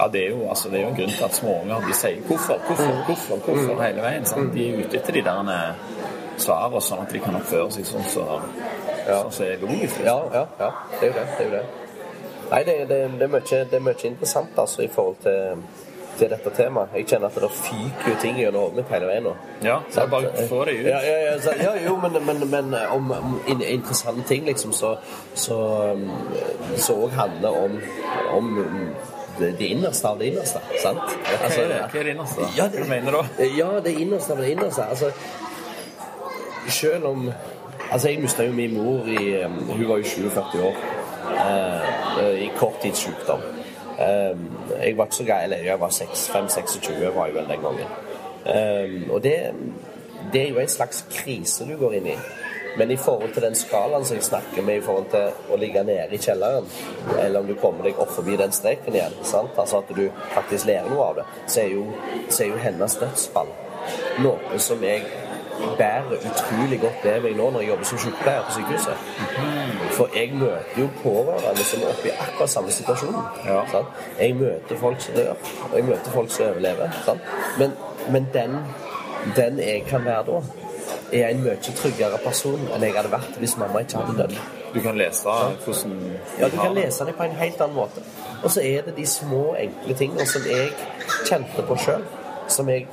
Ja, det er jo, altså, det er jo en grunn til at småunger de sier 'hvorfor', 'hvorfor', 'hvorfor', hvorfor hele veien. Sant? De er ute etter de der eh, svarene, sånn at de kan oppføre seg sånn som så, så, så, er logisk. Ja, ja, ja. Det er jo det. det, er jo det. Nei, det, det, det, er mye, det er mye interessant altså, i forhold til, til dette temaet. Jeg kjenner at det fyker jo ting gjennom hodet mitt hele veien nå. Ja, så jeg bare få det ut. Ja, ja, ja, så, ja jo, men, men, men om, om interessante ting, liksom, så så òg handler om, om det, det innerste av det innerste. Sant? Hva Altså, det, Hva er det innerste? Ja, Hva du mener da? Ja, det innerste av det innerste. Altså, selv om Altså, jeg mista jo min mor i Hun var jo 47 år. eh, I korttidssykdom. Eh, jeg var ikke så gammel, eller jeg var 5-26 var jeg vel den gangen. Eh, og det, det er jo en slags krise du går inn i. Men i forhold til den skalaen som jeg snakker med, i forhold til å ligge nede i kjelleren, eller om du kommer deg opp forbi den streken igjen, sant? altså at du faktisk lærer noe av det, så er jo, så er jo hennes dødsfall noe som jeg bærer utrolig godt med meg nå når jeg jobber som sykepleier på sykehuset. For jeg møter jo pårørende som er oppe i akkurat samme situasjon. Ja. Sant? Jeg møter folk som dør, og jeg møter folk som overlever. Sant? Men, men den, den jeg kan være da, er en mye tryggere person enn jeg hadde vært hvis mamma ikke hadde dødd. Du kan lese hvordan Ja, du kan lese det på en helt annen måte. Og så er det de små, enkle tingene som jeg kjente på sjøl, som jeg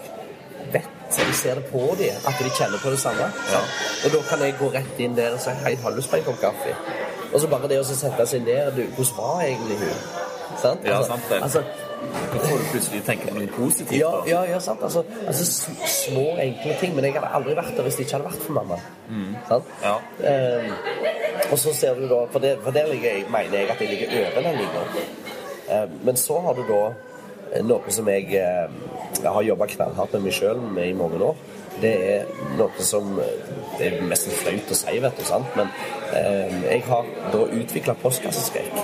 vet Jeg ser det på dem, at de kjenner på det samme. Ja. Og da kan jeg gå rett inn der og si Hei, har du lyst på en kopp kaffe? Og så bare det å sette seg ned du, Hvordan var egentlig hun? Sant? Ja, Altså- sant det. Altså, Da får du plutselig tenke på noe positivt. ja, ja, ja, sant. Altså, altså små, enkle ting. Men jeg hadde aldri vært der hvis det ikke hadde vært for mamma. Sant? Ja. Um, og så ser du da For, det, for der ligger jeg, mener jeg at jeg ligger over den linja. Um, men så har du da noe som jeg, eh, jeg har jobba knallhardt med meg sjøl med i mange år. Det er noe som eh, Det er nesten flaut å si, vet du, sant? men eh, jeg har da utvikla postkasseskrekk.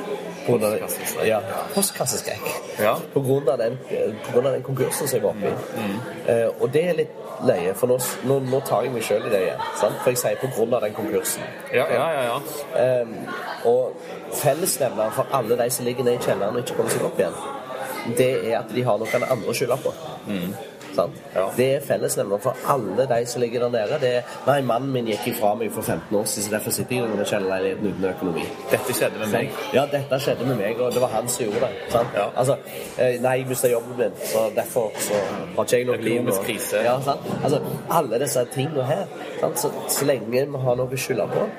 Postkasseskrekk. Ja, postkasseskrekk. Ja. På grunn av den, på grunn av den konkursen som jeg var oppe i. Eh, og det er litt løye, for nå, nå, nå tar jeg meg sjøl i det igjen. Sant? For jeg sier på grunn av den konkursen. Ja, ja, ja, ja. Eh, og fellesnevneren for alle de som ligger nede i kjelleren og ikke kommer seg opp igjen, det er at de har noen andre å skylde på. Sant? Ja. Det er fellesnevner for alle de som ligger der nede. Det er 'Nei, mannen min gikk ifra meg for 15 år siden, så derfor sitter jeg i denne kjellerleiligheten uten økonomi'. Dette skjedde med meg. Ja, dette skjedde med meg, og det var han som gjorde det. Ja. Altså, eh, nei, jeg mista jobben min, så derfor så har ikke jeg noe liv. Og- krise. Ja, sant? Altså, alle disse tingene her. Så, så lenge vi har noe å skylde på,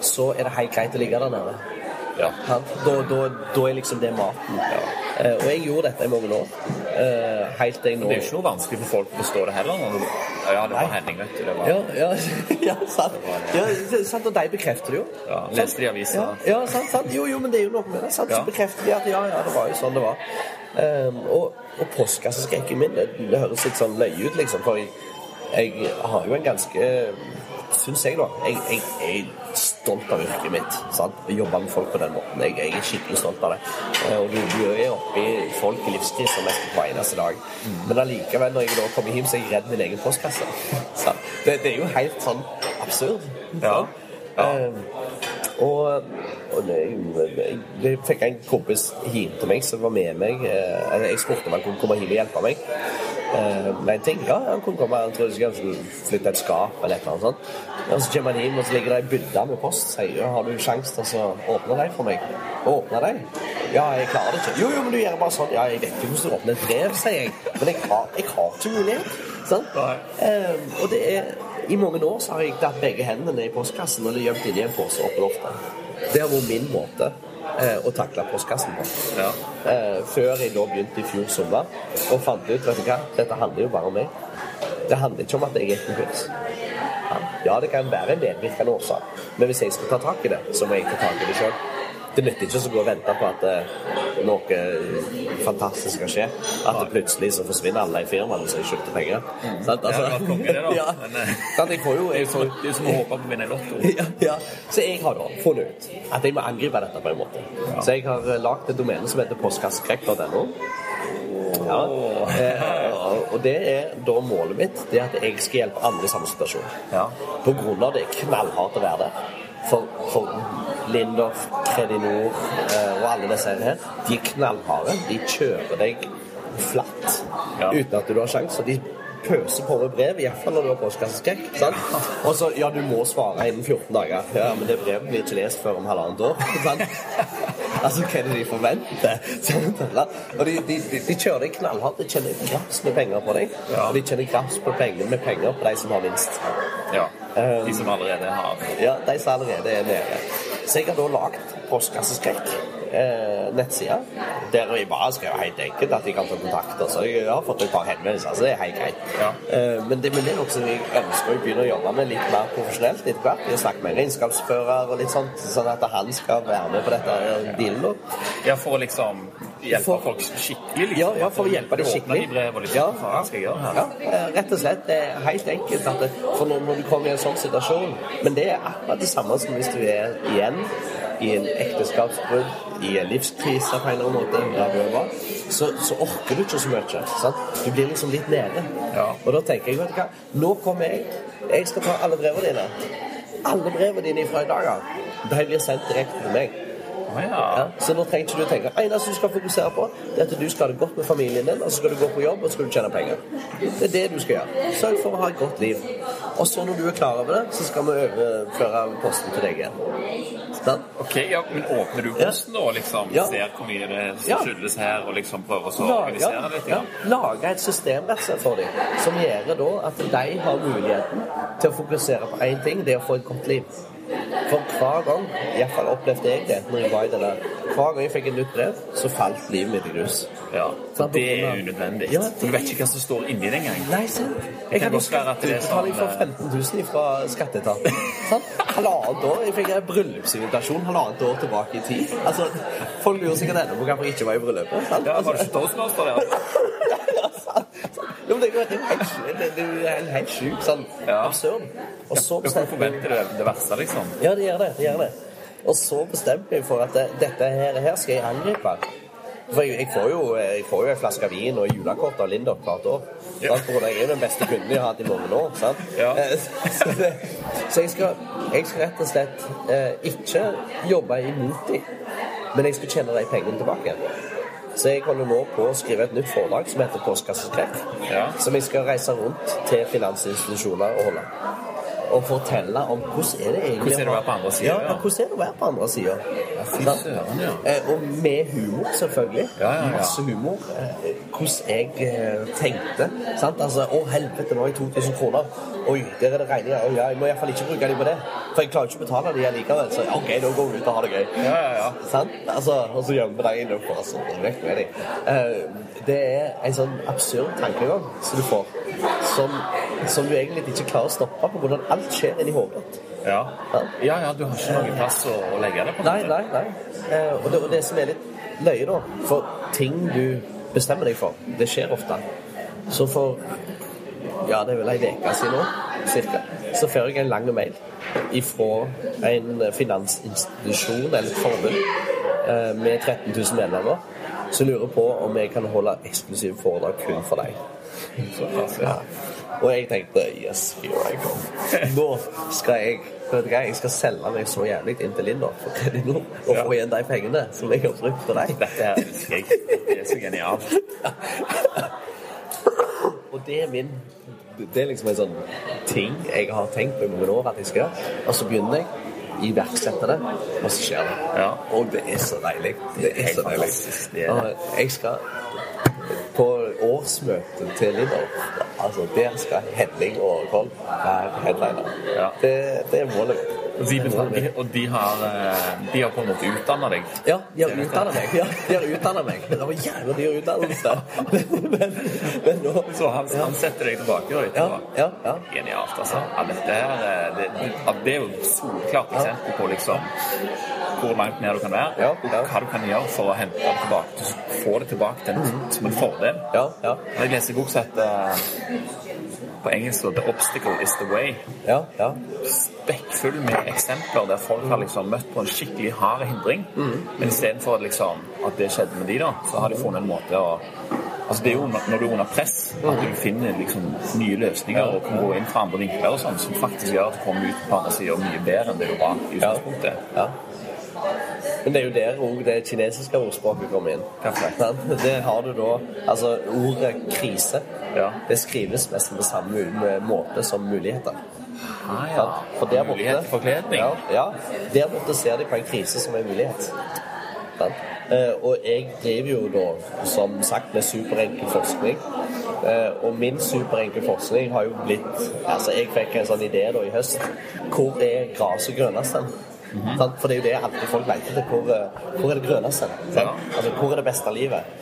så er det helt greit å ligge der nede. Ja. Da, da, da er liksom det maten. Eh, og jeg gjorde dette i mange år. Eh, helt til jeg nå Det er jo ikke noe vanskelig for folk å forstå det heller. Når du... Ja, det var Henning, vet du. Det var... ja, ja, ja, sant. Ja, sant. Og de bekrefter det jo. Ja, leste de avisa? Ja, ja sant, sant. Jo, jo, men det er jo noe med det. Sant? Ja. Så bekrefter de at ja, ja, det var jo sånn det var. Um, og og postkasseskrekken min, det, det høres litt sånn løye ut, liksom. For jeg, jeg har jo en ganske Syns jeg, da. Jeg, jeg, jeg er stolt av yrket mitt. Sant? Å jobbe med folk på den måten. Jeg, jeg er skikkelig stolt av det. Eh, Og du, du er oppi folk i livskrise nesten hver eneste dag. Men allikevel, når jeg da kommer hjem, så er jeg redd min egen postkasse. Det, det er jo helt sånn absurd. Ja. Ja. Eh, og, og det, jeg, fikk jeg en kompis hjem til meg som var med meg. eh, jeg spurte om han kunne komme hjem og hjelpe meg eh, med en ting. Ja, han kunne komme. Han trodde han skulle flytte et skap eller et eller annet sånt. Og så kommer han inn, og så ligger det ei bydde med post. Sier ja, har du sjanse til å åpne dem for meg? Åpne dem? Ja, jeg klarer det ikke. Jo, jo, men du gjør bare sånn. Ja, jeg vet ikke hvordan du åpner et brev, sier jeg. Men jeg har, jeg har ikke mulighet. Sånn? Eh, og det er I mange år så har jeg tatt begge hendene i postkassen og gjemt inni en pose oppe i loftet. Det har vært min måte eh, å takle postkassen på. Ja. Eh, før jeg da begynte i fjor sommer og fant ut vet du hva, dette handler jo bare om meg. Det handler ikke om at jeg er konkurs. Ja, ja, det kan være en medvirkende årsak, men hvis jeg skal ta tak i det, så må jeg ta tak i det sjøl. Det nytter ikke å gå og vente på at eh, noe fantastisk skal skje. At det plutselig så forsvinner alle de firmaene som jeg skyldte penger. Sant? Ja, det det, da. ja. Men, eh, Sant, jeg får jo Det er jeg jo får, som, det er jo som å håpe på å vinne i Lotto. ja, ja. Så jeg har da funnet ut at jeg må angripe dette på en måte. Så jeg har eh, lagd et domene som heter postkassekrekk.no. Ja. Eh, og det er da målet mitt det er at jeg skal hjelpe andre i samme situasjon. Ja. På grunn av det knallhardt å være der. For, for Lindorf, Kredinor eh, og alle disse her, de er knallharde. De kjører deg flatt Ja. uten at du har sjans. Og de pøser på med brev, iallfall når du har postkasseskrekk. Og så ja, du må svare innen 14 dager. Ja, men det brevet blir ikke lest før om halvannet år. sant? Altså, hva er det de forventer? Sant? Og de, de, de, de kjører deg knallhardt. De tjener graps med penger på deg. Ja. Og de tjener graps på penger, med penger på de som har minst. Ja. Um, De som allerede har Ja, de som allerede er nede. Så jeg har da lagd postkasseskrekk. Eh, nettside Der vi bare skrev helt enkelt at de kan få kontakt. Så jeg har fått et par henvendelser, så det er helt greit. Ja. Eh, men, det, men det er noe som jeg ønsker å begynne å jobbe med litt mer profesjonelt etter hvert. Jeg snakker med en regnskapsfører og litt sånt, sånn at han skal være med på dette dealen. Ja, for å liksom hjelpe folk skikkelig, liksom. Ja, ja, for å hjelpe dem skikkelig. de brev liksom, Ja. skal jeg gjøre her? Ja, eh, rett og slett. Det er helt enkelt. Det, for når, når du kommer i en sånn situasjon Men det er akkurat det samme som hvis du er igjen i en ekteskapsbrudd, i en livskrise på en eller annen måte, bla, så, så orker du ikke så mye. Sant? Du blir liksom litt nede. Ja. Og da tenker jeg, vet du hva, nå kommer jeg. Jeg skal ta alle brevene dine. Alle brevene dine fra i dag av. De blir sendt direkte til meg. Ja. Så nå trenger ikke du tenke eneste du skal fokusere på, det er at du skal ha det godt med familien din, og så skal du gå på jobb og så skal du tjene penger. Det er det du skal gjøre. Sørg for å ha et godt liv. Og så når du er klar over det, så skal vi overføre posten til deg igjen. Sånn? Ok, ja, men Åpner du posten da, liksom Ja. ser hvor mye det skyldes her, og liksom prøver å organisere det litt? ja, lage et system for dem, som gjør da at de har muligheten til å fokusere på én ting, det er å få et godt liv. For hver gang, iallfall opplevde jeg det når jeg var i det der, hver gang jeg fikk et nytt brev, så falt livet mitt i grus. Ja, Sant, det er unødvendig. Ja, For Du vet ikke hva som står inni det engang. Nei, sant. Jeg hadde det er utbetaling for sånn, 15 000 fra skatteetaten. Sant? Halvannet år. Jeg fikk en bryllupsinvitasjon halvannet år tilbake i tid. Altså, Folk lurer sikkert ennå på hvorfor jeg ikke var i bryllupet. sant? Ja, Altså, Var det ikke toastmaster der? Men det er jo det er jo helt, det, det er helt sjukt. Sånn absurd. Og så bestemte jeg forventer det verste, liksom? Ja, det gjør det. det gjør det. Og så bestemte jeg for at dette her, her skal jeg angripe. For jeg, jeg, får jo, jeg får jo en flaske vin og julekort av Lindok hvert år. Ja. Jeg er jo den beste kunden jeg har hatt i mange år. Sant? Ja. Eh, Så, det, så jeg, skal, jeg skal rett og slett eh, ikke jobbe imot dem, men jeg skal tjene de pengene tilbake. Så jeg holder nå på å skrive et nytt foredrag som heter Postkasseskrekk. Ja. Som jeg skal reise rundt til finansinstitusjoner og holde. Og fortelle om hvordan er det egentlig Hvordan er det å være på andre sida? Ja, ja. ja. hvordan er det å være på andre sida? fy søren, ja. Eh, Og med humor, selvfølgelig. Ja, ja, ja. Masse humor. Eh, Hvordan jeg eh, tenkte. Sant? Altså, Å, helvete, nå har jeg 2000 kroner. Oi, der er det regninger. Oi, ja, jeg må iallfall ikke bruke dem på det. For jeg klarer ikke å betale dem likevel. Så OK, da går vi ut og har det gøy. Ja, ja, ja. Sant? Altså, og så gjemmer de dem de. Eh, det er en sånn absurd tankegang som du får, som, som du egentlig ikke klarer å stoppe på hvordan alt skjer inni hodet. Ja. ja, ja, du har ikke noen plass å, å legge det på? Nei, nei, nei. Eh, og, det, og det som er litt løye, da For ting du bestemmer deg for, det skjer ofte. Så for ja, det er vel ei uke siden nå, cirka, så får jeg en lang mail ifra en finansinstitusjon eller et forbund eh, med 13 000 medlemmer som lurer på om jeg kan holde eksklusive foredrag kun for deg. Ja. Og jeg tenkte yes, here I come. Nå skal jeg vet hva, jeg skal selge meg så jævlig inn til Lindor for Telenor og få igjen de pengene som jeg har brukt på deg. Dette jeg. Det er så genialt. Og det er min Det er liksom en sånn ting jeg har tenkt på i mange år at jeg skal gjøre. Og så begynner jeg, iverksetter det, og så skjer det. Ja. Og det er så deilig. Det er så deilig. Og jeg skal på årsmøtet til Lindor Altså, der skal Henning og Kolb være headliner. Ja. Det, det er målet mitt. Og de, de, og de, har, eh, de har på en måte utdanna deg? Ja, de har utdanna meg. Ja, de har utdannet meg. Det var jævla dyr utdannelse. Men, men nå Så han, han setter deg tilbake Ja, etterpå? ja, ja. Genialt, altså. Ja, dette her, eh, det, det, det er jo et solklart eksempel på liksom hvor langt ned du kan være, Ja, og hva du kan gjøre for å hente det tilbake. Få det tilbake til en, som en fordel. Ja, ja. Jeg leser i bok at... heter på engelsk 'The Obstacle Is The Way'. Ja, ja. Spekkfull med eksempler der folk har liksom møtt på en skikkelig hard hindring. Men istedenfor liksom, at det skjedde med de da, så har de funnet en måte å Altså Det er jo når du er under press, at du finner liksom nye løsninger og kan gå inn fra andre vinkler og sånn, som faktisk gjør at du kommer ut på andre sida mye bedre enn det du var i utgangspunktet. ja. Men det er jo der òg det kinesiske ordspråket kommer inn. Det har du da Altså, ordet krise Ja. det skrives nesten på samme måte som muligheter. Ah, ja. For der Mulighet for kledning? Ja, ja. Der borte ser de på en krise som en mulighet. Sant? Eh, og jeg driver jo da, som sagt, med superenkel forskning. Eh, og min superenkel forskning har jo blitt Altså, jeg fikk en sånn idé da i høst. Hvor er gresset grønnest hen? Sant? For det er jo det alltid folk leter etter. Hvor, eh, hvor er det grønneste? Ja. Altså, hvor er det beste livet?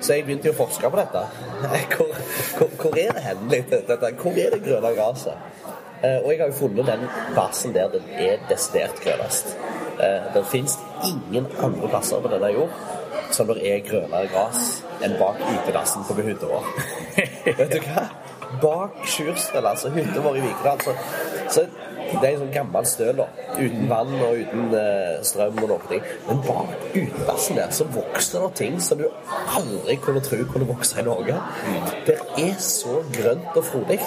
Så jeg begynte jo å forske på dette. Hvor, hvor, hvor er det hen? Dette? Hvor er det grønne gresset? Eh, og jeg har jo funnet den plassen der det er desidert grønnest. Eh, det fins ingen andre plasser på denne jord som det er grønnere gress enn bak utedassen på hytta vår. Vet du hva? Bak Sjurstrøl, altså hytta vår i Vikedal, så, så det er en sånn gammel støl, da. Uten vann og uten eh, strøm og noe. Men bak utedassen der så vokser det ting som du aldri kunne tro kunne vokse i Norge. Det er så grønt og frodig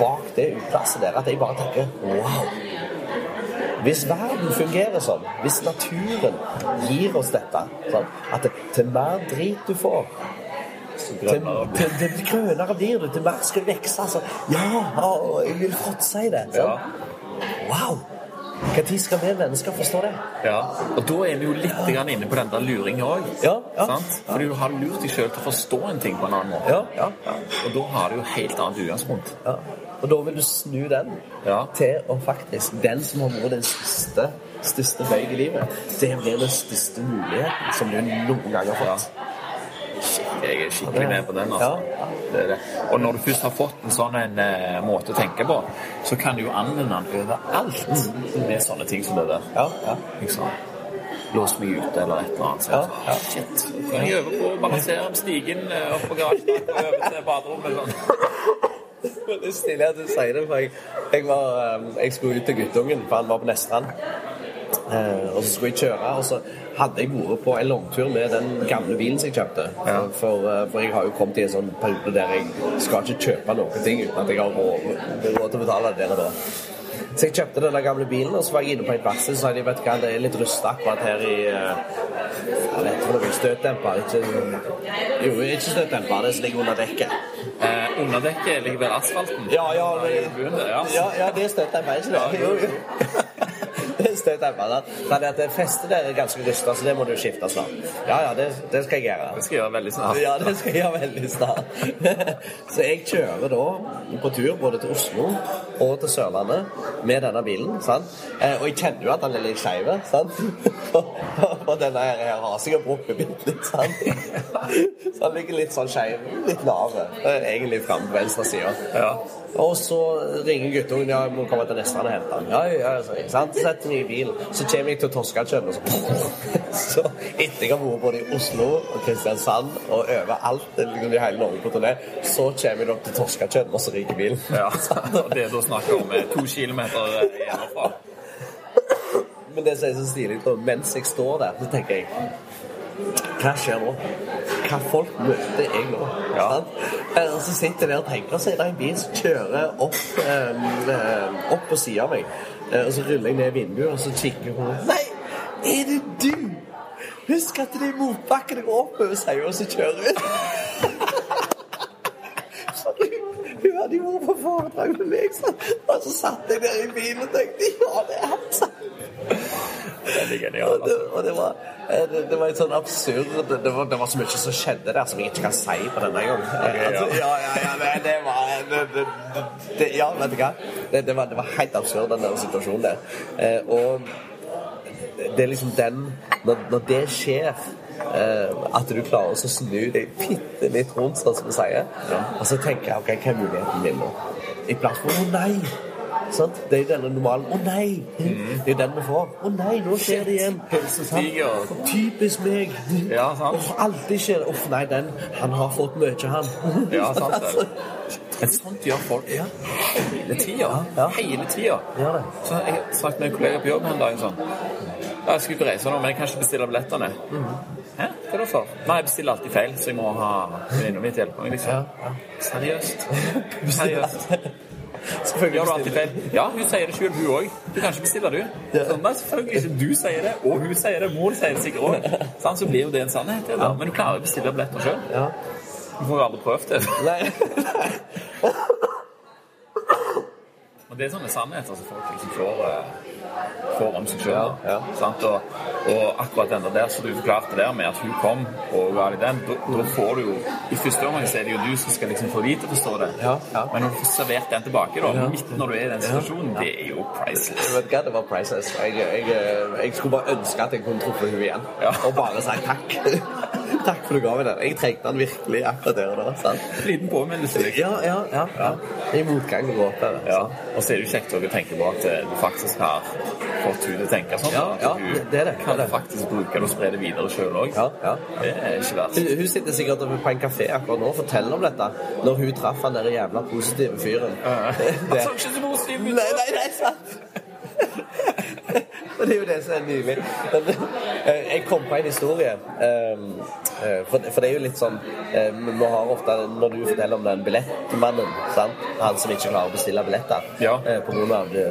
bak det uteplasset der at jeg bare tenker wow. Hvis verden fungerer sånn, hvis naturen gir oss dette sånn, At det, til mer drit du får, til, grønnere til, til grønnere blir du, til mer skal vokse. Altså. Ja, jeg vil godt i det. Ja. Wow! Når skal vi mennesker forstå det? Ja. Og da er vi jo litt inne på den der luringen òg. Ja, ja. Fordi du har lurt deg sjøl til å forstå en ting på en annen måte. Ja, ja, ja. Og da har du jo helt annet utgangspunkt. ja. Og da vil du snu den Ja. til å faktisk Den som har vært den største, største bøyg i livet, det blir den største muligheten som du noen gang har fått. Jeg er skikkelig med på den. altså. Det det. Og når du først har fått en sånn en, uh, måte å tenke på, så kan du jo anvende den overalt med sånne ting som det der. Ja, ja. Liksom. Lås meg ute eller et eller annet. Så, Ja, ja. Shit. Kan jeg øve på å balansere stigen eh, opp på garasjen og over til baderommet. Sånn. Det er stilig at du sier det, for jeg, jeg, var, eh, jeg skulle ut til guttungen, for han var på Nestrand. Eh, og så skulle jeg kjøre, og så hadde jeg vært på en langtur med den gamle bilen som jeg kjøpte. Ja. For, eh, for jeg har jo kommet i en sånn periode der jeg skal ikke kjøpe noen ting uten at jeg har råd, råd til å betale det der og da. Så jeg kjøpte denne gamle bilen, og så var jeg inne på et verksted og sa de, vet hva, det er litt rusta akkurat her i Jeg vet ikke om det? noe? Støtdemper? Ikke, jo, ikke støtdemper, det som ligger under dekket. Eh, underdekket ligger ved asfalten. Ja, ja, det, ja. ja, ja, det jeg meg ikke det. Jo, jo. Meg. da. Men at festet der er ganske rusta, så det må du skifte snart. Ja, ja, det, det skal jeg gjøre. Det skal jeg gjøre veldig snart. Ja, det skal jeg gjøre veldig snart. Så jeg kjører da på tur både til Oslo og til Sørlandet med denne bilen. sant? Eh, Og jeg kjenner jo at den er litt skeiv, sant? Og denne her, her har sikkert brukket bitte litt, sant? Så han ligger litt sånn skeiv, litt lav. eh, Egentlig framme på venstre side. Ja. Og så ringer guttungen ja, må komme til Nestrand og hente han. Ja, ja, ja, sier. Sant? Så setter meg i bilen. Så kommer jeg til Toskakjønn, og så Så etter jeg har vært både i Oslo og Kristiansand og overalt liksom i hele Norge på turné, så kommer jeg opp til Toskakjønn, og så ryker bilen. ja. Og det er da snakk om eh, to kilometer eh, hjemmefra. Men det som er så stilig, mens jeg står der, så tenker jeg Hva skjer nå? Hva folk møter jeg nå? Ja. Eh, Og så sitter jeg der og tenker, og så er det en bil som kjører opp, eh, eh, opp på siden av meg. Og så ruller jeg ned vinduet, og så kikker hun Nei, er det du? Husk at det er motbakke det går oppover, sier hun, og så kjører hun. Hadde jo vært på foredrag med meg, Så, og så satt jeg der i bilen og tenkte ja, det er han, sant? Og det, Altså. og det, var, eh, det, det var sånn absurd var, det var så mye som skjedde der som jeg ikke kan si på denne gang. ja. Altså, ja, ja, ja, det, det var det, det, det, Ja, vet du hva? Det, var, det var helt absurd, den der situasjonen der. Eh, og det er liksom den Når, når det skjer eh, at du klarer å snu deg bitte litt rundt, sånn som vi sier. Og så tenker jeg ok, hva er muligheten min nå? I plass for å nei! Sant? Det er denne normalen. Å nei! Det er den vi får. Å nei, nå skjer det igjen. Typisk meg. Ja, sant. Uff, alltid skjer det. Uff, nei, den Han har fått mye, han. Ja, sant Altså, det. Men sånt gjør folk Ja. hele tida. Ja. Hele tida. Ja. Så jeg snakket med en kollega på jobb en dag sånn ja, Jeg skulle ikke reise nå, men jeg kan ikke bestille billettene. Hæ? Hva er det for? Nei, jeg bestiller alltid feil, så jeg må ha venninna mi til å hjelpe meg. Liksom. ja. Seriøst? Seriøst? Selvfølgelig Gjør du alltid feil? Ja, hun sier det sjøl, hun òg. Du kan ikke bestille, du. Sånn, nei, selvfølgelig ikke. Du sier det, og hun sier det. Mor sier det sikkert òg. Sånn, så blir jo det en sannhet. det. Men du klarer å bestille billetter sjøl. Får jo aldri prøvd det. Nei. Og det er sånne sannheter som folk liksom får, eh, får om seg sjøl. Ja, ja. Og, og akkurat den der som du forklarte der med at hun kom og ga deg den, da- får du jo I første omgang så er det jo du som skal liksom få de til å forstå det. Ja, ja. Men når du får servert den tilbake, da, Ja. midt når du er i den situasjonen, det er jo priceless. Vet du hva, det var priceless. Jeg, jeg, jeg skulle bare ønske at jeg kunne truffet henne igjen. Ja. Og bare si takk. Takk for du ga meg den. Jeg trengte den virkelig akkurat der og da. Sant? Liten påminnelse, liksom. Ja, ja, ja. ja. I motgang og åpne. Ja. Og så er det jo kjekt å tenke på at eh, du faktisk har fått henne til å tenke sånn. Ja, ja, du det- er det, kan det faktisk bruke det og spre det videre sjøl òg. Ja, ja. Det er ikke verst. Hun, hun sitter sikkert på en kafé akkurat nå og forteller om dette, når hun traff han der jævla positive fyren. Han så ikke så positiv ut. Nei, nei, nei, sant. Og det er jo det som er nydelig. Eh, jeg kom på en historie. eh, eh, For, det er jo litt sånn eh, Vi har ofte, Når du forteller om den billettmannen, sant? han som ikke klarer å bestille billetter Ja. på grunn av det,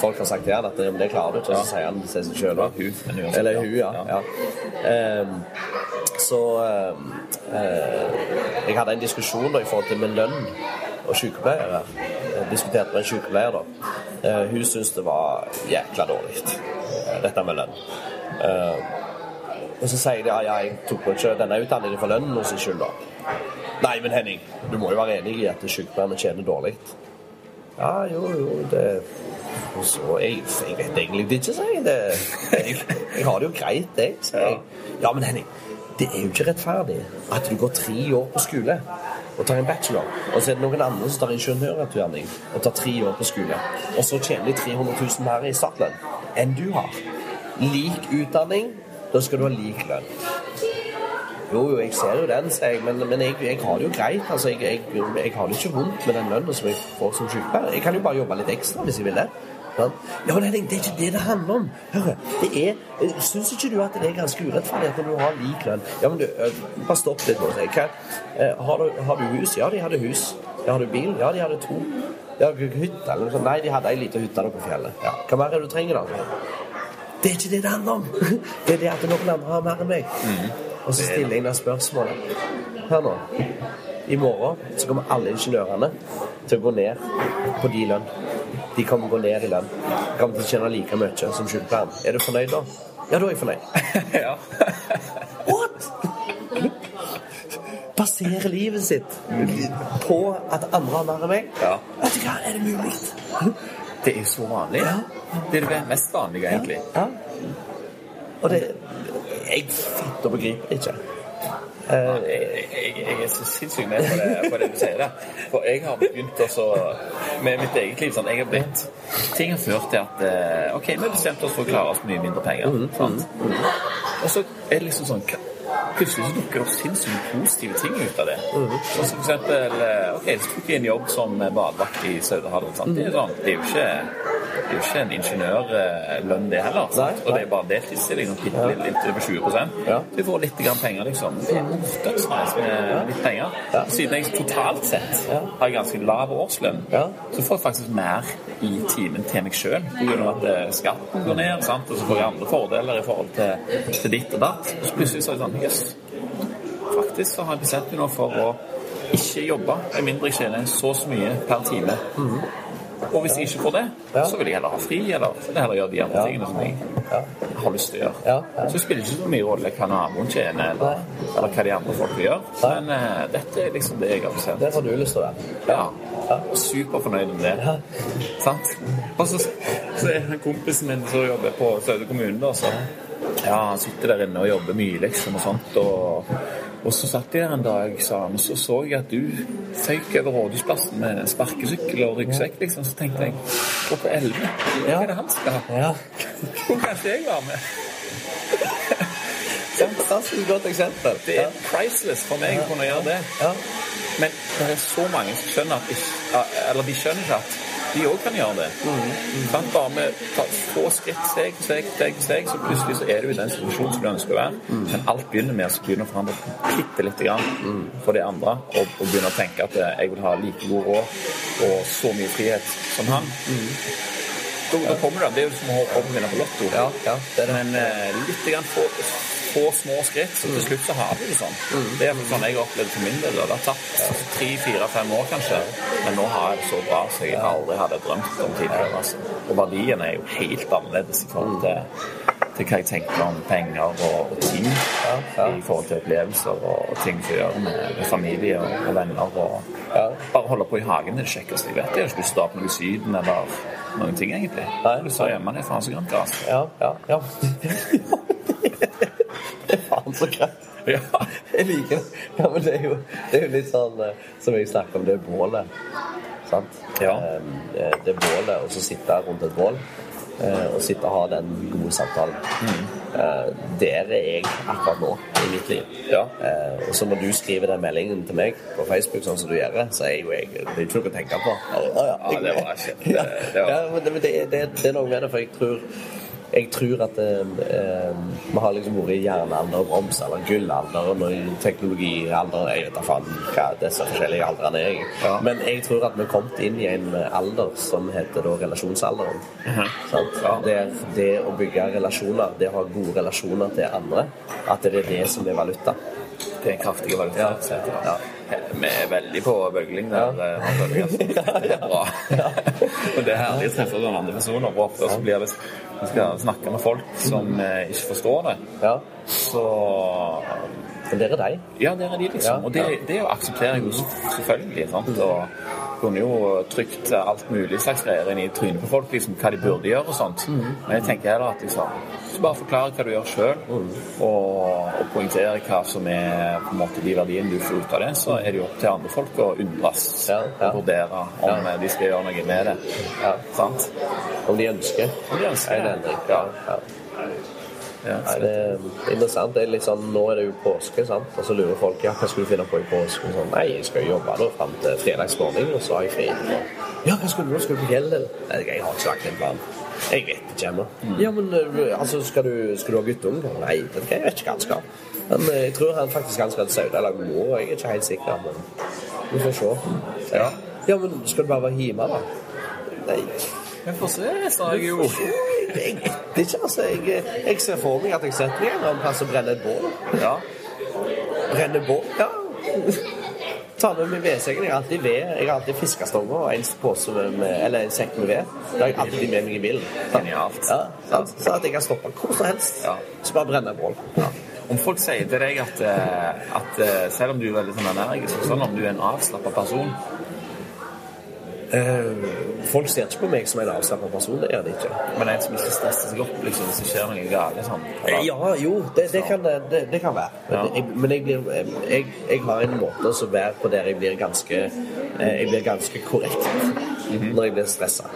Folk har sagt til han at det, klarer du ikke, og så sier han det seg. Ja, hun, Eller hun, ja. Ja. Ehm, så ehm, eh, Jeg hadde en diskusjon da, i forhold til min lønn og sykepleiere. Jeg diskuterte med en sykepleier, da. Eh, hun syntes det var jækla dårlig, eh, dette med lønn. Eh, og så sier de ja, ja, jeg tok på ikke denne utdanningen for lønnen sin skyld, da. Nei, men Henning, du må jo være enig i at sykepleierne tjener dårlig. Ja, jo, jo, det så, jeg, jeg vet egentlig ikke, sier jeg. Det, jeg, jeg har det jo greit, jeg, sier jeg. Ja, men Henning, det er jo ikke rettferdig at du går tre år på skole og tar en bachelor, og så er det noen andre som tar ingeniørutdanning og tar tre år på skole, og så tjener de 300 000 mer i startlønn enn du har. Lik utdanning, da skal du ha lik lønn. Jo, jo, jeg ser jo den, sier jeg, men, men jeg, jeg har det jo greit. Altså, jeg, jeg, jeg har det ikke vondt med den lønna som jeg får som sykepleier. Jeg kan jo bare jobbe litt ekstra hvis jeg vil det. Ja, men det er ikke det det handler om. Hør, det er Syns ikke du at det er ganske urettferdig at du har lik lønn Ja, men du, øh, bare stopp litt nå. Hva, øh, har, du, har du hus? Ja, de hadde hus. Ja, har du bil? Ja, de hadde to. Ja, hytte eller noe sånt? Nei, de hadde ei lita hytte på fjellet. Ja. Hva mer er det du trenger, da? Det er ikke det det handler om. Det er det at noen andre har mer enn meg. Og så stiller jeg det spørsmålet. Hør nå. I morgen så kommer alle ingeniørene til å gå ned på de lønn. De kommer gå ned i lønn. De kommer til å tjene like mye som sykepleieren. Er du fornøyd da? Ja, da er jeg fornøyd. ja. What?! Baserer livet sitt på at andre har mer enn meg? Ja. Vet du hva, er det mulig? Det er jo så vanlig. Ja. Det er det mest vanlige, egentlig. Ja. Og det Jeg fatter og begriper det ikke. Jeg, jeg, jeg er så sinnssykt med på det, på det du sier Det. For jeg har begynt også med mitt eget liv sånn, jeg har blitt Ting har ført til at eh, OK, vi bestemte oss for å klare oss mye mindre penger. sant? Og så er det liksom sånn hva- Plutselig så dukker det sinnssykt positive ting ut av det. Sånn som for eksempel eh, OK, så tok jeg en jobb som badevakt i Saudahallen. Mm. Det sånn, det er jo ikke det er jo ikke en ingeniørlønn, det heller. Nei, Nei, Og det er bare deltidsstilling bitte litt, litt over 20 Ja. Du får litt grann penger, liksom. Det er dødsnice med litt penger. Ja. Siden jeg totalt sett har ganske lav årslønn, Ja. så får jeg faktisk mer i timen til meg sjøl. Pga. at eh, skatten går ned, sant? og så får jeg andre fordeler i forhold til, til ditt og datt. Og så plutselig så er det sånn Jøss. Faktisk så har jeg bestemt meg nå for å ikke jobbe med mindre jeg tjener så så mye per time. Og hvis jeg ikke får det, så vil jeg heller ha fri, eller heller gjøre de andre tingene som jeg Ja. har lyst til å gjøre. Så spiller det ikke så mye rolle hva naboen tjener, eller, eller hva de andre folk gjør. Men uh, dette er liksom det jeg har bestemt. Det har du lyst til å være. Ja. Superfornøyd med det. Sant? Og så, så er kompisen min som jobber på Saude kommune, da, så ja, han sitter der inne og jobber mye, liksom, og sånt. Og, og så satt jeg der en dag, sa han, og så så jeg at du føyk over Rådhusplassen med sparkesykkel og ryggsekk, liksom. Så tenkte jeg Klokka elleve, hva er det han skal ha? Ja. Hvor kan ikke jeg være med? Fantastisk godt eksempel. Det er priceless for meg å kunne gjøre det. Men det er så mange som skjønner at Eller de skjønner ikke at de òg kan gjøre det. Sant? Bare med få skritt, steg steg, steg steg, så plutselig så er du i den situasjonen som du ønsker å være. Men alt begynner med å begynne å forandre bitte lite grann for de andre, og, og begynne å tenke at eh, jeg vil ha like god råd og så mye frihet som han. Da, da kommer det. Det er jo som å vinne på Lotto. Ja, ja, det det. Men eh, litt grann få, få små skritt, så til slutt så har vi det sånn. Det er sånn jeg har opplevd for min del. Det har tatt tre, fire, fem år kanskje. Men nå har jeg det så bra som jeg aldri hadde drømt om tidligere. Altså. Og verdien er jo helt annerledes i forhold til, til hva jeg tenker om penger og, og ting. ja. I forhold til opplevelser og, og ting som gjør med, med familie og, og venner. og Ja. Bare holde på i hagen det kjekkeste jeg vet. Jeg har ikke lyst til å på noe i Syden eller noen ting, egentlig. Nei. Du sa hjemme, det er faen så grønt gress. Ja, ja, ja. Det er faen så greit. Ja. Jeg liker det. Ja, men det er jo, det er jo litt sånn eh, som jeg snakker om, det bålet. Sant? Ja. Eh, Det bålet, og så sitte rundt et bål. eh, Og sitte og ha den gode samtalen. Mm. Der er jeg akkurat nå i mitt liv. Ja. Og så når du skriver den meldingen til meg på Facebook, sånn som du gjør, så er jo jeg Det er ikke noe å tenke på. Ja, det var kjempe- Ja, det ja, men det, det, det, det er noe med det, for jeg tror jeg tror at eh, vi har liksom vært i jernalder, bronsealder, gullalder og teknologialder Jeg vet da faen hva disse forskjellige aldrene er. Ja. Men jeg tror at vi er kommet inn i en alder som heter da relasjonsalderen. Sant? Ja. Der det å bygge relasjoner, det å ha gode relasjoner til andre, at det er det som er valuta. Det er en kraftig valgfrihet. Ja. Vi er veldig på bøgling der. Ja. eh, altså. Det er bra. og det er herlig å treffe andre personer. Og så blir det Vi skal snakke med folk som eh, ikke forstår det. ja. Så Men der er de? Ja, der er de, liksom. Ja, Og det, det aksepterer jeg jo selvfølgelig. sant? Og kunne jo trykt alt mulig slags greier inn i trynet på folk, liksom hva de burde gjøre og sånt. Men jeg tenker heller at liksom, bare forklare hva du gjør sjøl, og, og poengtere hva som er på en måte de verdiene du får ut av det, så er det jo opp til andre folk å undres Ja, ja. og vurdere om de skal gjøre noe med det. Ja. Sant? Om de ønsker Om de ønsker en det. endring. Ja. Ja. Nei, det er interessant. Det er litt sånn, nå er det jo påske, sant? og så lurer folk ja, hva skal du finne på i påsken. Sånn, Nei, jeg skal jobbe da fram til fredagsmorgen, og så har jeg fri. Ja, hva skal du nå? Skal du på fjellet? Nei, jeg har ikke lagt en plan. Jeg vet ikke ennå. Ja, men øh, altså, skal du, skal du ha guttunge? Nei, ikke, jeg vet ikke hva han skal. Men øh, jeg tror han faktisk han skal til Saudalag nå. jeg er ikke helt sikker. Men vi får se. Ja. ja, men skal du bare være hjemme, da? Nei. Får se, sa jeg jo. Jeg vet ikke, altså. Jeg, jeg ser for meg at jeg setter meg en annen plass og brenner et bål. Ja. Brenner bål? Ja. Ta med meg vedsekken. Jeg har alltid ved. Jeg har alltid fiskestonger og en pose med, med, eller en sekk med ved. Det har jeg alltid med meg i bilen. Genialt. Ja, sant? så at jeg kan stoppe hvor som helst. Ja. Så bare brenne et bål. Ja. Om folk sier til deg at, eh, at eh, selv om du er veldig sånn energisk, sånn om du er en avslappa person folk ser ikke på meg som en avslappet person. Det gjør de ikke. Men en som ikke stresser seg opp liksom, hvis det skjer noe galt. Liksom, Ja, jo, det, det, kan, det, det kan være. Men, Ja. jeg, men jeg, blir, jeg, jeg har en måte å være på der jeg blir ganske eh, Jeg blir ganske korrekt når jeg blir stressa.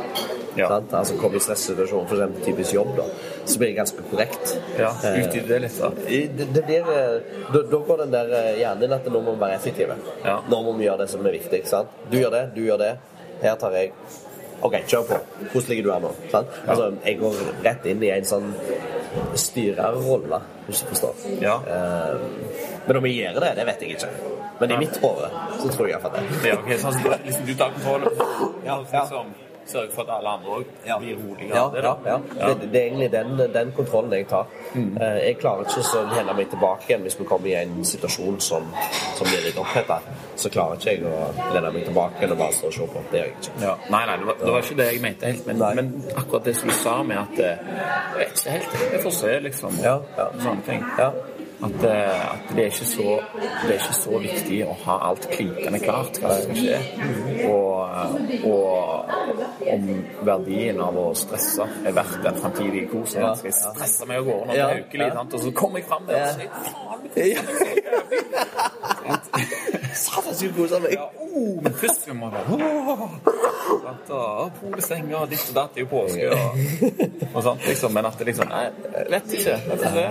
Ja. Sant? Altså Kommer i stressituasjon, f.eks. typisk jobb, da, så blir jeg ganske korrekt. Ja, Eh, Utdyp det litt, da. det, det blir, eh, da, da går den der eh, hjernen din at nå må vi være effektive. Ja. Nå må vi gjøre det som er viktig. sant? Du gjør det, du gjør det. Her tar jeg OK, kjør på. Hvordan ligger du her nå? Sant? Altså, jeg går rett inn i en sånn styrerrolle, hvis du forstår. Ja. Uh, men om jeg gjør det, det vet jeg ikke. Men i mitt hode så tror jeg iallfall det. Ja, ok, sånn, så liksom, du tar kontroll Ja, og ja. liksom, sørger for at alle andre òg Ja. blir roligere. Ja, det, ja, ja. Det, det er egentlig den, den kontrollen jeg tar. Mm. Jeg klarer ikke å hende meg tilbake igjen hvis vi kommer i en situasjon som, som blir litt oppheta. Så klarer ikke jeg å lene meg tilbake eller bare stå og se på. Det gjør jeg ikke. Ja. Nei, nei, det var, det var ikke det jeg mente helt. Men, men akkurat det som du sa med at eh, Jeg vet ikke helt. Jeg får se, liksom. Ja, ja. Sånne ting. Ja. At, eh, at det, er ikke så, det er ikke så viktig å ha alt klinkende klart hva som skal skje. Og, og om verdien av å stresse er verdt den framtidige kosen. Ja, Skal jeg stresse meg av gårde når Ja, det er ukelig, og så kommer jeg fram der og sier faen, Satan, så kose meg! ja, oh, men først skal man være Polestenger og ditt og datt er jo påske og, og sånt, liksom. Men at det liksom Nei, jeg vet ikke. Vet ikke.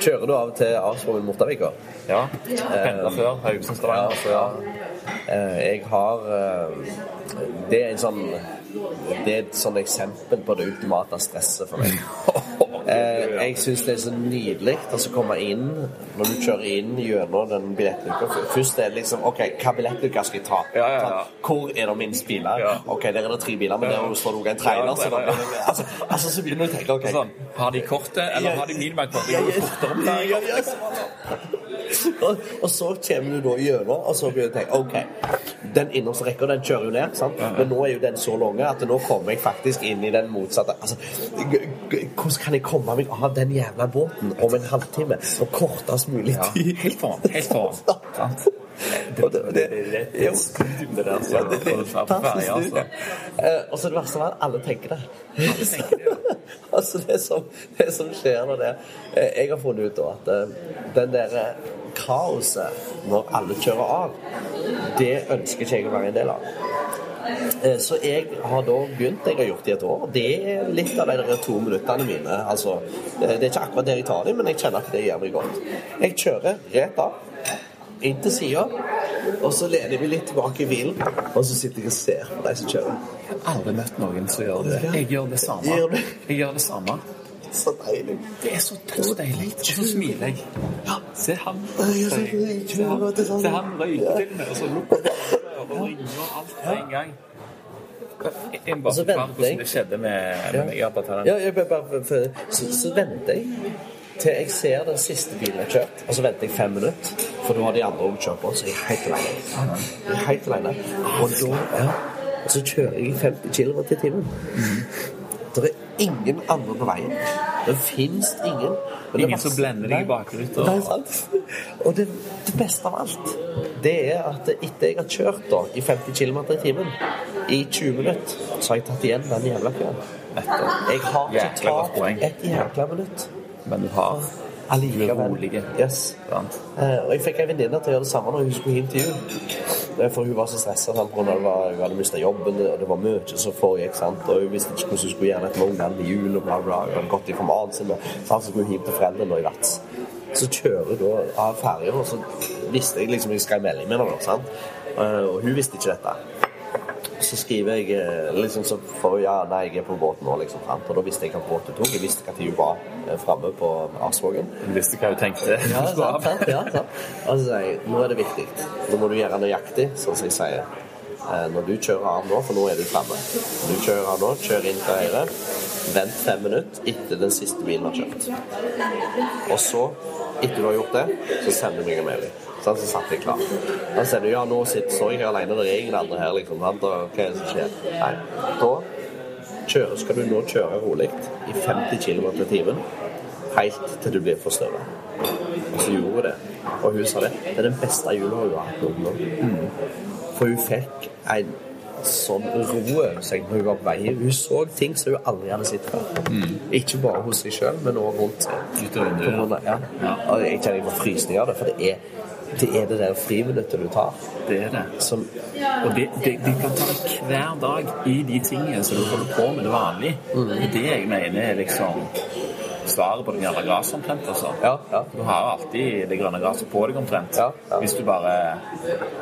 Kjører du av og til Arsvoll Mortavika? Ja. Pendla før. Haugesund, Stavanger. så ja. Eh, Jeg har eh, Det er en sånn Det er et sånn eksempel på det ultimate stresset for meg. Eh, jeg syns det er så nydelig å komme inn når du kjører inn gjennom den billettluka. Først er det liksom OK, hva billettluka skal jeg ta? Ja, ja, ja. Hvor er det minst biler? Ja. OK, der er det tre biler, men Ja. der står det også en trailer. Ja, Så ja, ja. det, altså, altså, så begynner du å tenke OK. Sånn, har de kortet, eller har de minibankkort? Det går fortere Ja, ja. Og, og så kommer du da gjennom, og så begynner du å tenke OK, den innerste rekka den kjører jo ned, sant? men nå er jo den så lang at nå kommer jeg faktisk inn i den motsatte Altså, hvordan kan jeg komme meg av den jævla båten om en halvtime på kortest mulig Ja, tid? helt foran. Helt foran. Det, det- det, det, det, er der. Så, det, det, på ferja, altså. Eh, Og så det verste var at alle tenker det. altså det som, det som skjer når det eh, Jeg har funnet ut da at eh, den der kaoset når alle kjører av, det ønsker ikke jeg å være en del av. Eh, Så jeg har da begynt, jeg har gjort det i et år. Det er litt av de der to minuttene mine. Altså, det det er ikke akkurat der jeg tar dem, men jeg kjenner at det gjør meg godt. Jeg kjører rett av, inn til sida, og så lener jeg meg litt tilbake i bilen, og så sitter jeg og ser på de som kjører. Jeg har aldri møtt noen som gjør det. Jeg gjør det samme. Jeg gjør det samme. Så deilig. Det er så dødsdeilig. Og så smiler jeg. Se rik, Se det er sånn. se han røyker til meg, og så lukker han og ringer alt på en gang. Jeg må Og så bare forklare venter jeg. hvordan det skjedde med, med. Ja, jeg bare, så, så venter jeg til jeg ser den siste bilen jeg kjørt, og så venter jeg fem minutter For da har de andre også kjørt på, så jeg er helt alene. Jeg er helt alene. Og da ja, og så kjører jeg i 50 km i timen. Det er ingen andre på veien. Det fins ingen. Det Ingen som blender deg i bakgrunnen. Nei, sant? Og det, det beste av alt, det er at etter jeg har kjørt da, i 50 km i timen i 20 minutter, så har jeg tatt igjen den jævla køen. Jeg har ikke tatt et jækla minutt. Men du har Allikevel. Rolige. Yes. Eh, og jeg fikk ei venninne til å gjøre det samme når hun skulle hjem til jul. For hun var så stressa pga. at hun hadde mista jobben, og det var mye som foregikk. sant? Og hun visste ikke hvordan hun skulle gjøre dette med ungene til jul. og bla bla. Hun hadde gått i mannen sin. Så skulle hun hjem til foreldrene i Vats. Så kjører hun da av ferja, og så visste jeg liksom jeg skrev melding med henne. Eh, Og hun visste ikke dette. Så skriver jeg eh, liksom så for, ja, nei, jeg er på båten nå, liksom. Sant? Og da visste jeg hva båt du tok. Jeg visste når hun var eh, framme på Arsvågen. Du visste hva du tenkte. Ja, sant, sant, ja, sant. Og så sier jeg nå er det viktig. Nå må du gjøre nøyaktig, sånn som jeg sier. Eh, Når du kjører av nå, for nå er du framme. Når du kjører av nå, kjør inn til høyre. Vent fem minutter etter den siste bilen har kjørt. Og så, etter du har gjort det, så sender du meg en melding. Så satt jeg klar. Da sier du ja, nå sitter, så jeg alene, det er ingen andre her, liksom. Sant? Og hva er det som skjer? Nei. Da kjører, skal du nå kjøre rolig i 50 km i timen helt til du blir forstørra. Og så gjorde hun det. Og hun sa det. Det er den beste jula hun har hatt noen gang. For hun fikk en sånn ro over seg når hun var på vei. Hun så ting som hun aldri hadde sett før. Ikke bare hos seg sjøl, men også rundt seg. Ja. ja. Jeg kjenner jeg får frysninger av det, for det er det, er det der friminuttet du tar, Det er det. som Og det, det, det, kan ta deg hver dag i de tingene som du holder på med det vanlige. Det er det jeg mener er liksom svaret på det grønne gresset omtrent. Altså. Ja, ja. Du har alltid det grønne gresset på deg omtrent. Ja, ja. Hvis du bare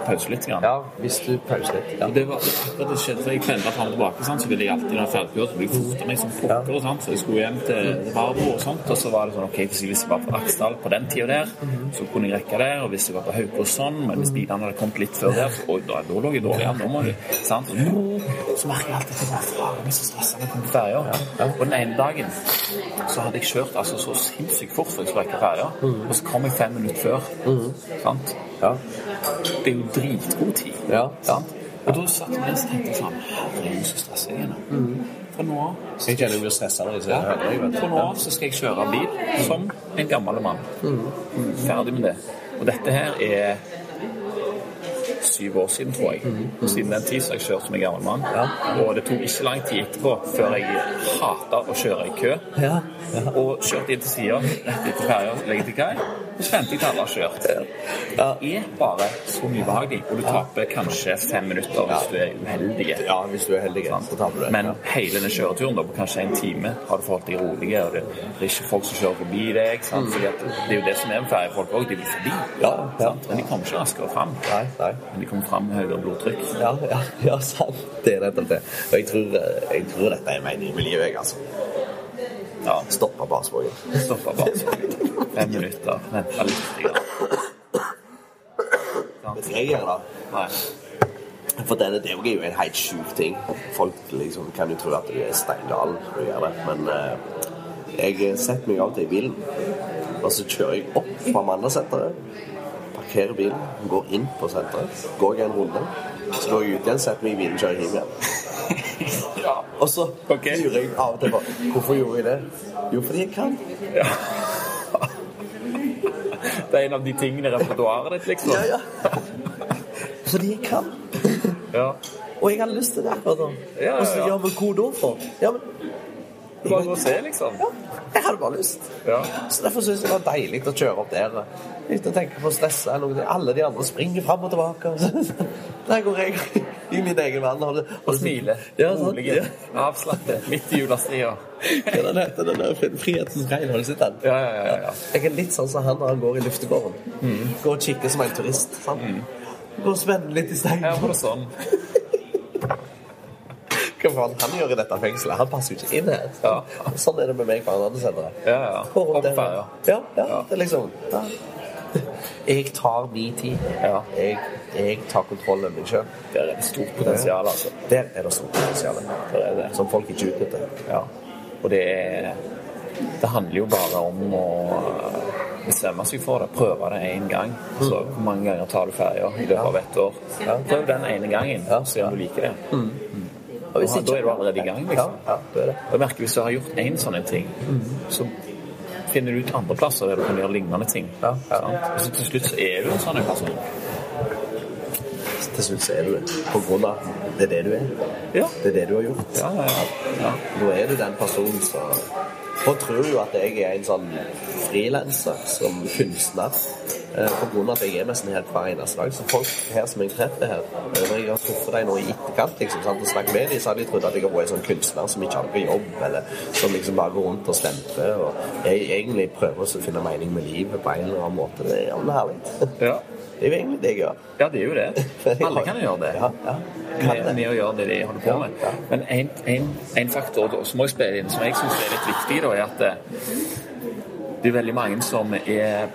pauser litt. Grann. Ja, hvis du pauser litt. Ja. Og Det var akkurat det skjedde, for Jeg pendla fram og tilbake, sant? så ville jeg alltid jeg ferdig så ville jeg forte meg som pokker. og sånt, Så jeg skulle hjem til Barbro og sånt, og så var det sånn OK, hvis jeg var på Aksdal på den tida der, så kunne jeg rekke det. Og hvis jeg var på Haukåsson, men hvis bilene hadde kommet litt før der, oi, da, da lå jeg dårlig an. Nå må du sant? Så merker jeg alltid at jeg er så stressa når jeg kommer på ferja. Og den ene dagen så hadde jeg kjørt altså så sinnssykt fort for jeg skulle rekke ferja, og så kom jeg fem minutter før. Sant? Ja. Det er jo dritgod tid. Ja. Sant? Og da satt jeg og tenkte sånn Herregud, så stressa jeg er nå. Fra nå av Jeg kjenner jeg blir stressa når jeg ser det. jeg fra nå av så skal jeg kjøre bil som en gammel mann. Ferdig med det. Og dette her er syv år siden, tror jeg. Og siden den tid har jeg kjørt som en gammel mann. Og det tok ikke lang tid etterpå før jeg hata å kjøre i kø. Ja. Og kjørte inn til sida rett etter ferja, legger til kai. Og så venter jeg til alle har kjørt. Det er bare så mye behagelig. Og du taper kanskje fem minutter hvis du er uheldig. ja, hvis du er heldig. Men hele den kjøreturen da, på kanskje en time har du forholdt deg rolig, og det, det er ikke folk som kjører forbi deg. Sant? Fordi at det er jo det som er med ferjefolk òg, de vil forbi. Ja? Men de kommer ikke raskere fram. Nei, nei. Men de kommer fram med høyere blodtrykk. Ja, ja, ja, sant. Det er nettopp det. Og jeg tror, eh, jeg tror dette er meningen med livet, jeg, altså. Ja, Stoppa Barsvågen. stopper bare så fem minutter. Vente litt. grann. Vet du hva jeg gjør, da? Nei. For denne det er jo en helt sjuk ting. Folk liksom kan jo tro at du er steingal når du gjør det, men eh, jeg setter meg av til i bilen, og så kjører jeg opp fra Mandasenteret, parkerer bilen, går inn på senteret, går jeg en runde, så går jeg ut igjen, setter meg i bilen, kjører hjem igjen. Ja. Og så okay. lurer jeg av og til på hvorfor gjorde jeg det? Jo, fordi jeg kan. ja. Det er en av de tingene i repertoaret ditt, liksom. Ja, ja. Fordi jeg kan. Ja. Og jeg har lyst til det. akkurat nå. Ja, ja, Og så, ja. men hvor da for? Ja, men bare gå og se, liksom. ja, jeg hadde bare lyst. Ja. Så derfor syns jeg det var deilig å kjøre opp der. Uten å tenke på å stresse. Alle de andre springer fram og tilbake. Der går jeg i min egen verden. Og, Og smile. Ja. Rolige. Ja. Avslappet. Midt i julestria. Den heter den der Frihetens renhold sitt den? Ja, ja, ja, ja. Jeg er litt sånn som han når han går i luftegården. Mm. Går og kikker som en turist. Sant? Går og spenner litt i steinen. Ja, sånn. Hva faen han gjør i dette fengselet? Han passer jo ikke inn her. Ja. Sånn er det med meg på andre sendere. Ja, ja. Går rundt Opp der. ferja. Ja, ja, det er liksom ja. Jeg tar min tid. Ja. Jeg, jeg tar kontroll over meg sjøl. Der er det stort potensial, altså. Der er det stort potensial. Som folk ikke utnytter. Ja. Og det er Det handler jo bare om å bestemme seg for det, prøve det én gang. Så hvor mange ganger tar du ferja i løpet av ett år? Prøv den ene gangen, så gjør du liker det. Og hvis ikke, da er du allerede i gang, Ja, liksom. ja, det er det. Og jeg merker Hvis du har gjort én sånn ting, så finner du ut andre plasser der du kan gjøre lignende ting. Ja, ja. Og så til slutt så er du en sånn person. Til slutt så er du det. På grunn av det er det du er. Ja. Det er det du har gjort. Ja, ja, ja. ja. Nå er du den personen som Folk tror jo at jeg er en sånn frilanser som kunstner. Eh, av at jeg er nesten helt hver eneste dag. Så folk her som jeg treffer her eh, Når jeg har truffet dem nå i etterkant liksom, sant, og snakket med dem, så har de trodd at jeg har vært en sånn kunstner som ikke har noe jobb, eller som liksom bare går rundt og stemper. Og jeg egentlig prøver å finne mening med livet på en eller annen måte. Det er herlig. ja. Det er jo egentlig det jeg gjør. Ja, det er jo det. Alle kan gjøre det. Ja, ja. Med, med å gjøre det de holder på med. Ja. Men en, en, en faktor som jeg spiller inn, som jeg syns er litt viktig, da, er at det, det er veldig mange som er,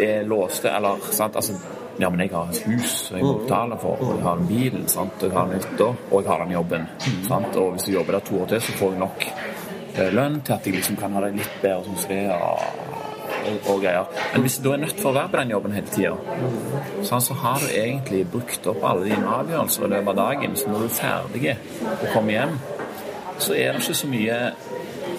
er låste, eller sant, altså ja, men jeg har et hus som jeg må betale for, og jeg har en bil, sant, og jeg har en hytte, og jeg har den jobben. Sant, og hvis jeg jobber der to år til, så får jeg nok eh, lønn til at jeg liksom kan ha det litt bedre som det og, og, og greier. Men hvis du er nødt for å være på den jobben hele tida, sånn, så har du egentlig brukt opp alle dine avgjørelser i løpet av dagen. Så når du er ferdig og kommer hjem, så er det ikke så mye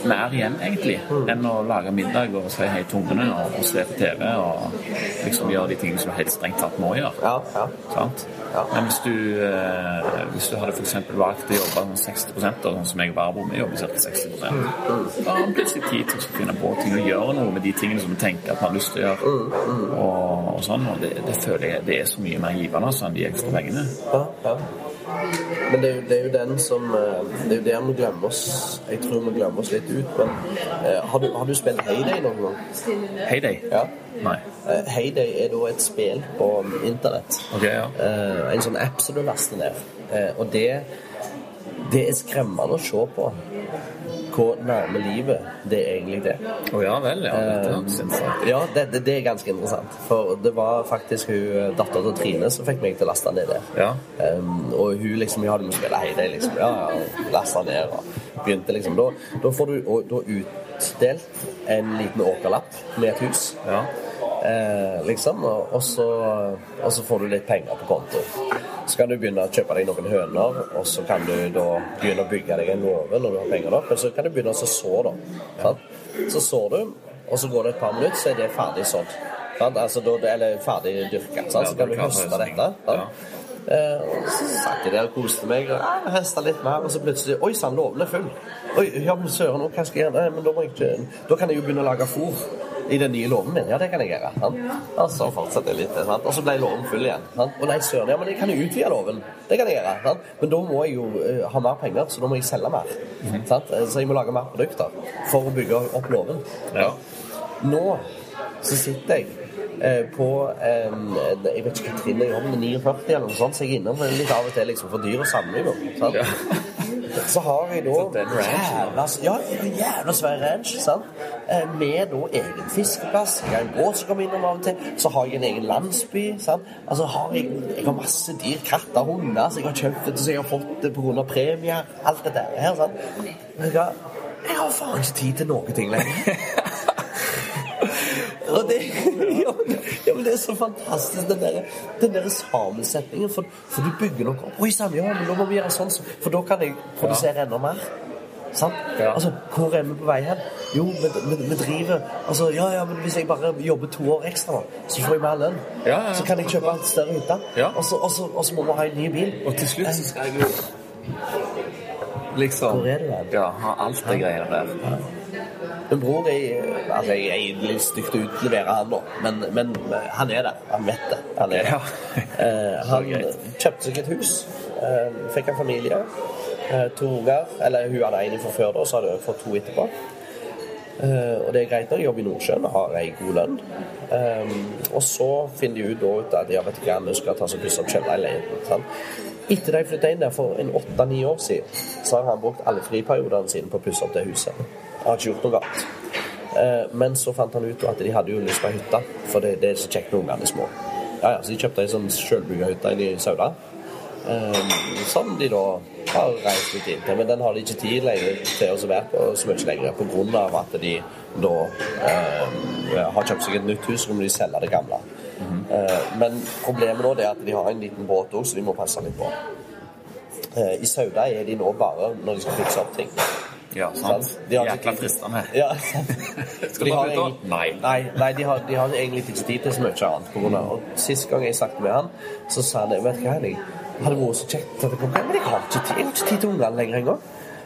mer igjen, egentlig, enn å lage middag og si hei til ungene og, og se på TV og liksom gjøre de tingene som du helt strengt tatt må gjøre. Ja, ja. Sant? Ja. Men hvis du, eh, hvis du hadde eksempel valgt å jobbe sånn 60% da, sånn som jeg og Barbro, vi jobber ca. 60 da har man plutselig tid til å finne på ting og gjøre noe med de tingene som du tenker at man har lyst til å gjøre. Og, og sånn, og det, det føler jeg det er så mye mer givende altså, enn de ekstra pengene. Ja, ja. Men det er, jo, det er jo den som eh, Det er jo der vi glemmer oss Jeg tror vi glemmer oss litt ut. Men eh, har, du, har du spilt Heyday noen gang? Heyday? Ja. Nei. Eh, Heyday er da et spill på internett. Okay, ja. En sånn app som du laster ned. Og det, det er skremmende å se på hvor nærme livet det er egentlig det. Å ja vel, ja. Dette hørtes interessant. Ja, det, det, det er ganske interessant. For det var faktisk hun dattera til Trine som fikk meg til å laste ned det. Ja. Um, og hun liksom Ja, du må spille Heyday, liksom. Ja, ja. Lasta ned og begynte liksom. Da, da får du da utdelt en liten åkerlapp med et hus. Ja. Eh, liksom. Og, og, så, og så får du litt penger på konto. Så kan du begynne å kjøpe deg noen høner, og så kan du da begynne å bygge deg en låve når du har penger nok. Men så kan du begynne å så, da. Sant? Så sår du, og så går det et par minutter, så er det ferdig sådd. Altså, eller ferdig dyrka. Så kan du høste dette. Sant? Eh, så satt jeg der og koste meg og ja, høsta litt mer, og så plutselig Oi sann, låven er full. Oi, ja, men søren, hva skal jeg gjøre? Nei, men da, må jeg da kan jeg jo begynne å lage fôr i den nye låven min. Ja, det kan jeg gjøre. Ja. Og så fortsetter jeg litt, sant? og så ble låven full igjen. Sant? Og nei, søren, ja, men jeg kan jo utvide låven. Det kan jeg gjøre. Sant? Men da må jeg jo uh, ha mer penger, så da må jeg selge mer. Sant? Eh, Så jeg må lage mer produkter for å bygge opp låven. Ja. Nå så sitter jeg eh, på um, Jeg vet ikke hva trinn jeg har, men 49 eller noe sånt, så jeg er innom litt av og til liksom for dyr å samle jo. Sant? Ja. Så har jeg da jævla, ja, jævla svær ranch sant? Eh, med da egen fiskeplass. Jeg har en båt som kommer innom av og til. Så har jeg en egen landsby. Sant? Altså har jeg, jeg har masse dyr, katter, hunder, som jeg har kjøpt det, så jeg har fått det pga. premier. Alt det der her. Sant? Jeg har, jeg har faen ikke tid til noen ting lenger. Og det, ja, men, det er så fantastisk, den der, den der sammensetningen. For, for du bygger noe opp. Oi sann, ja, men nå må vi gjøre sånn, for da kan jeg produsere enda mer. Ja. Altså, hvor er vi på vei hen? Jo, vi, vi, vi driver Altså, ja, ja, men hvis jeg bare jobber to år ekstra, så får jeg mer lønn. Ja, ja. Så kan jeg kjøpe en større hytte. Ja. Og, så, må vi ha en ny bil. Og til slutt så skal jeg jo Liksom Hvor er du hen? Ja, ha alt det greiene der. Men bror jeg, altså jeg er litt stygt å utlevere han nå, men, men han er der. Han vet det. Han er der. Ja. Eh, han er kjøpte seg et hus, eh, fikk en familie, eh, to unger. Eller hun hadde én fra før, da, så hadde hun fått to etterpå. Eh, og det er greit når jeg jobber i Nordsjøen og har ei god lønn. Eh, og så finner de ut, da, ut at ja, vet du hva, vi skal ta oss pusse opp kjellerleiligheten. Etter de flytta inn der for en åtte-ni år siden, så har han brukt alle friperiodene sine på å pusse opp det huset. Han har ikke gjort noe galt. Eh, Men så fant han ut at de hadde jo lyst på ei hytte, for det, det er så kjekt når ungene er små. Ja, ja, Så de kjøpte ei sånn sjølbygga hytte inne i Sauda. Eh, som de da har reist litt inn til. Men den har de ikke tid lenger til å være på så mye lenger pga. at de da eh, har kjøpt seg et nytt hus, og må de selge det gamle. Eh, men problemet nå er at de har en liten båt òg, så de må passe litt på. Eh, I Sauda er de nå bare når de skal fikse opp ting. Ja, sant. Sant. De har Jækla fristende. Ja, Skal du egentlig- Nei. Nei, nei de, har, de har egentlig ikke tid til så mye annet. På grunn av, og Sist gang jeg snakket med han, så sa han vet du hva, det hadde vært så kjekt at jeg kom hjem, men jeg har ikke tid, jeg har ikke tid til ungene lenger engang.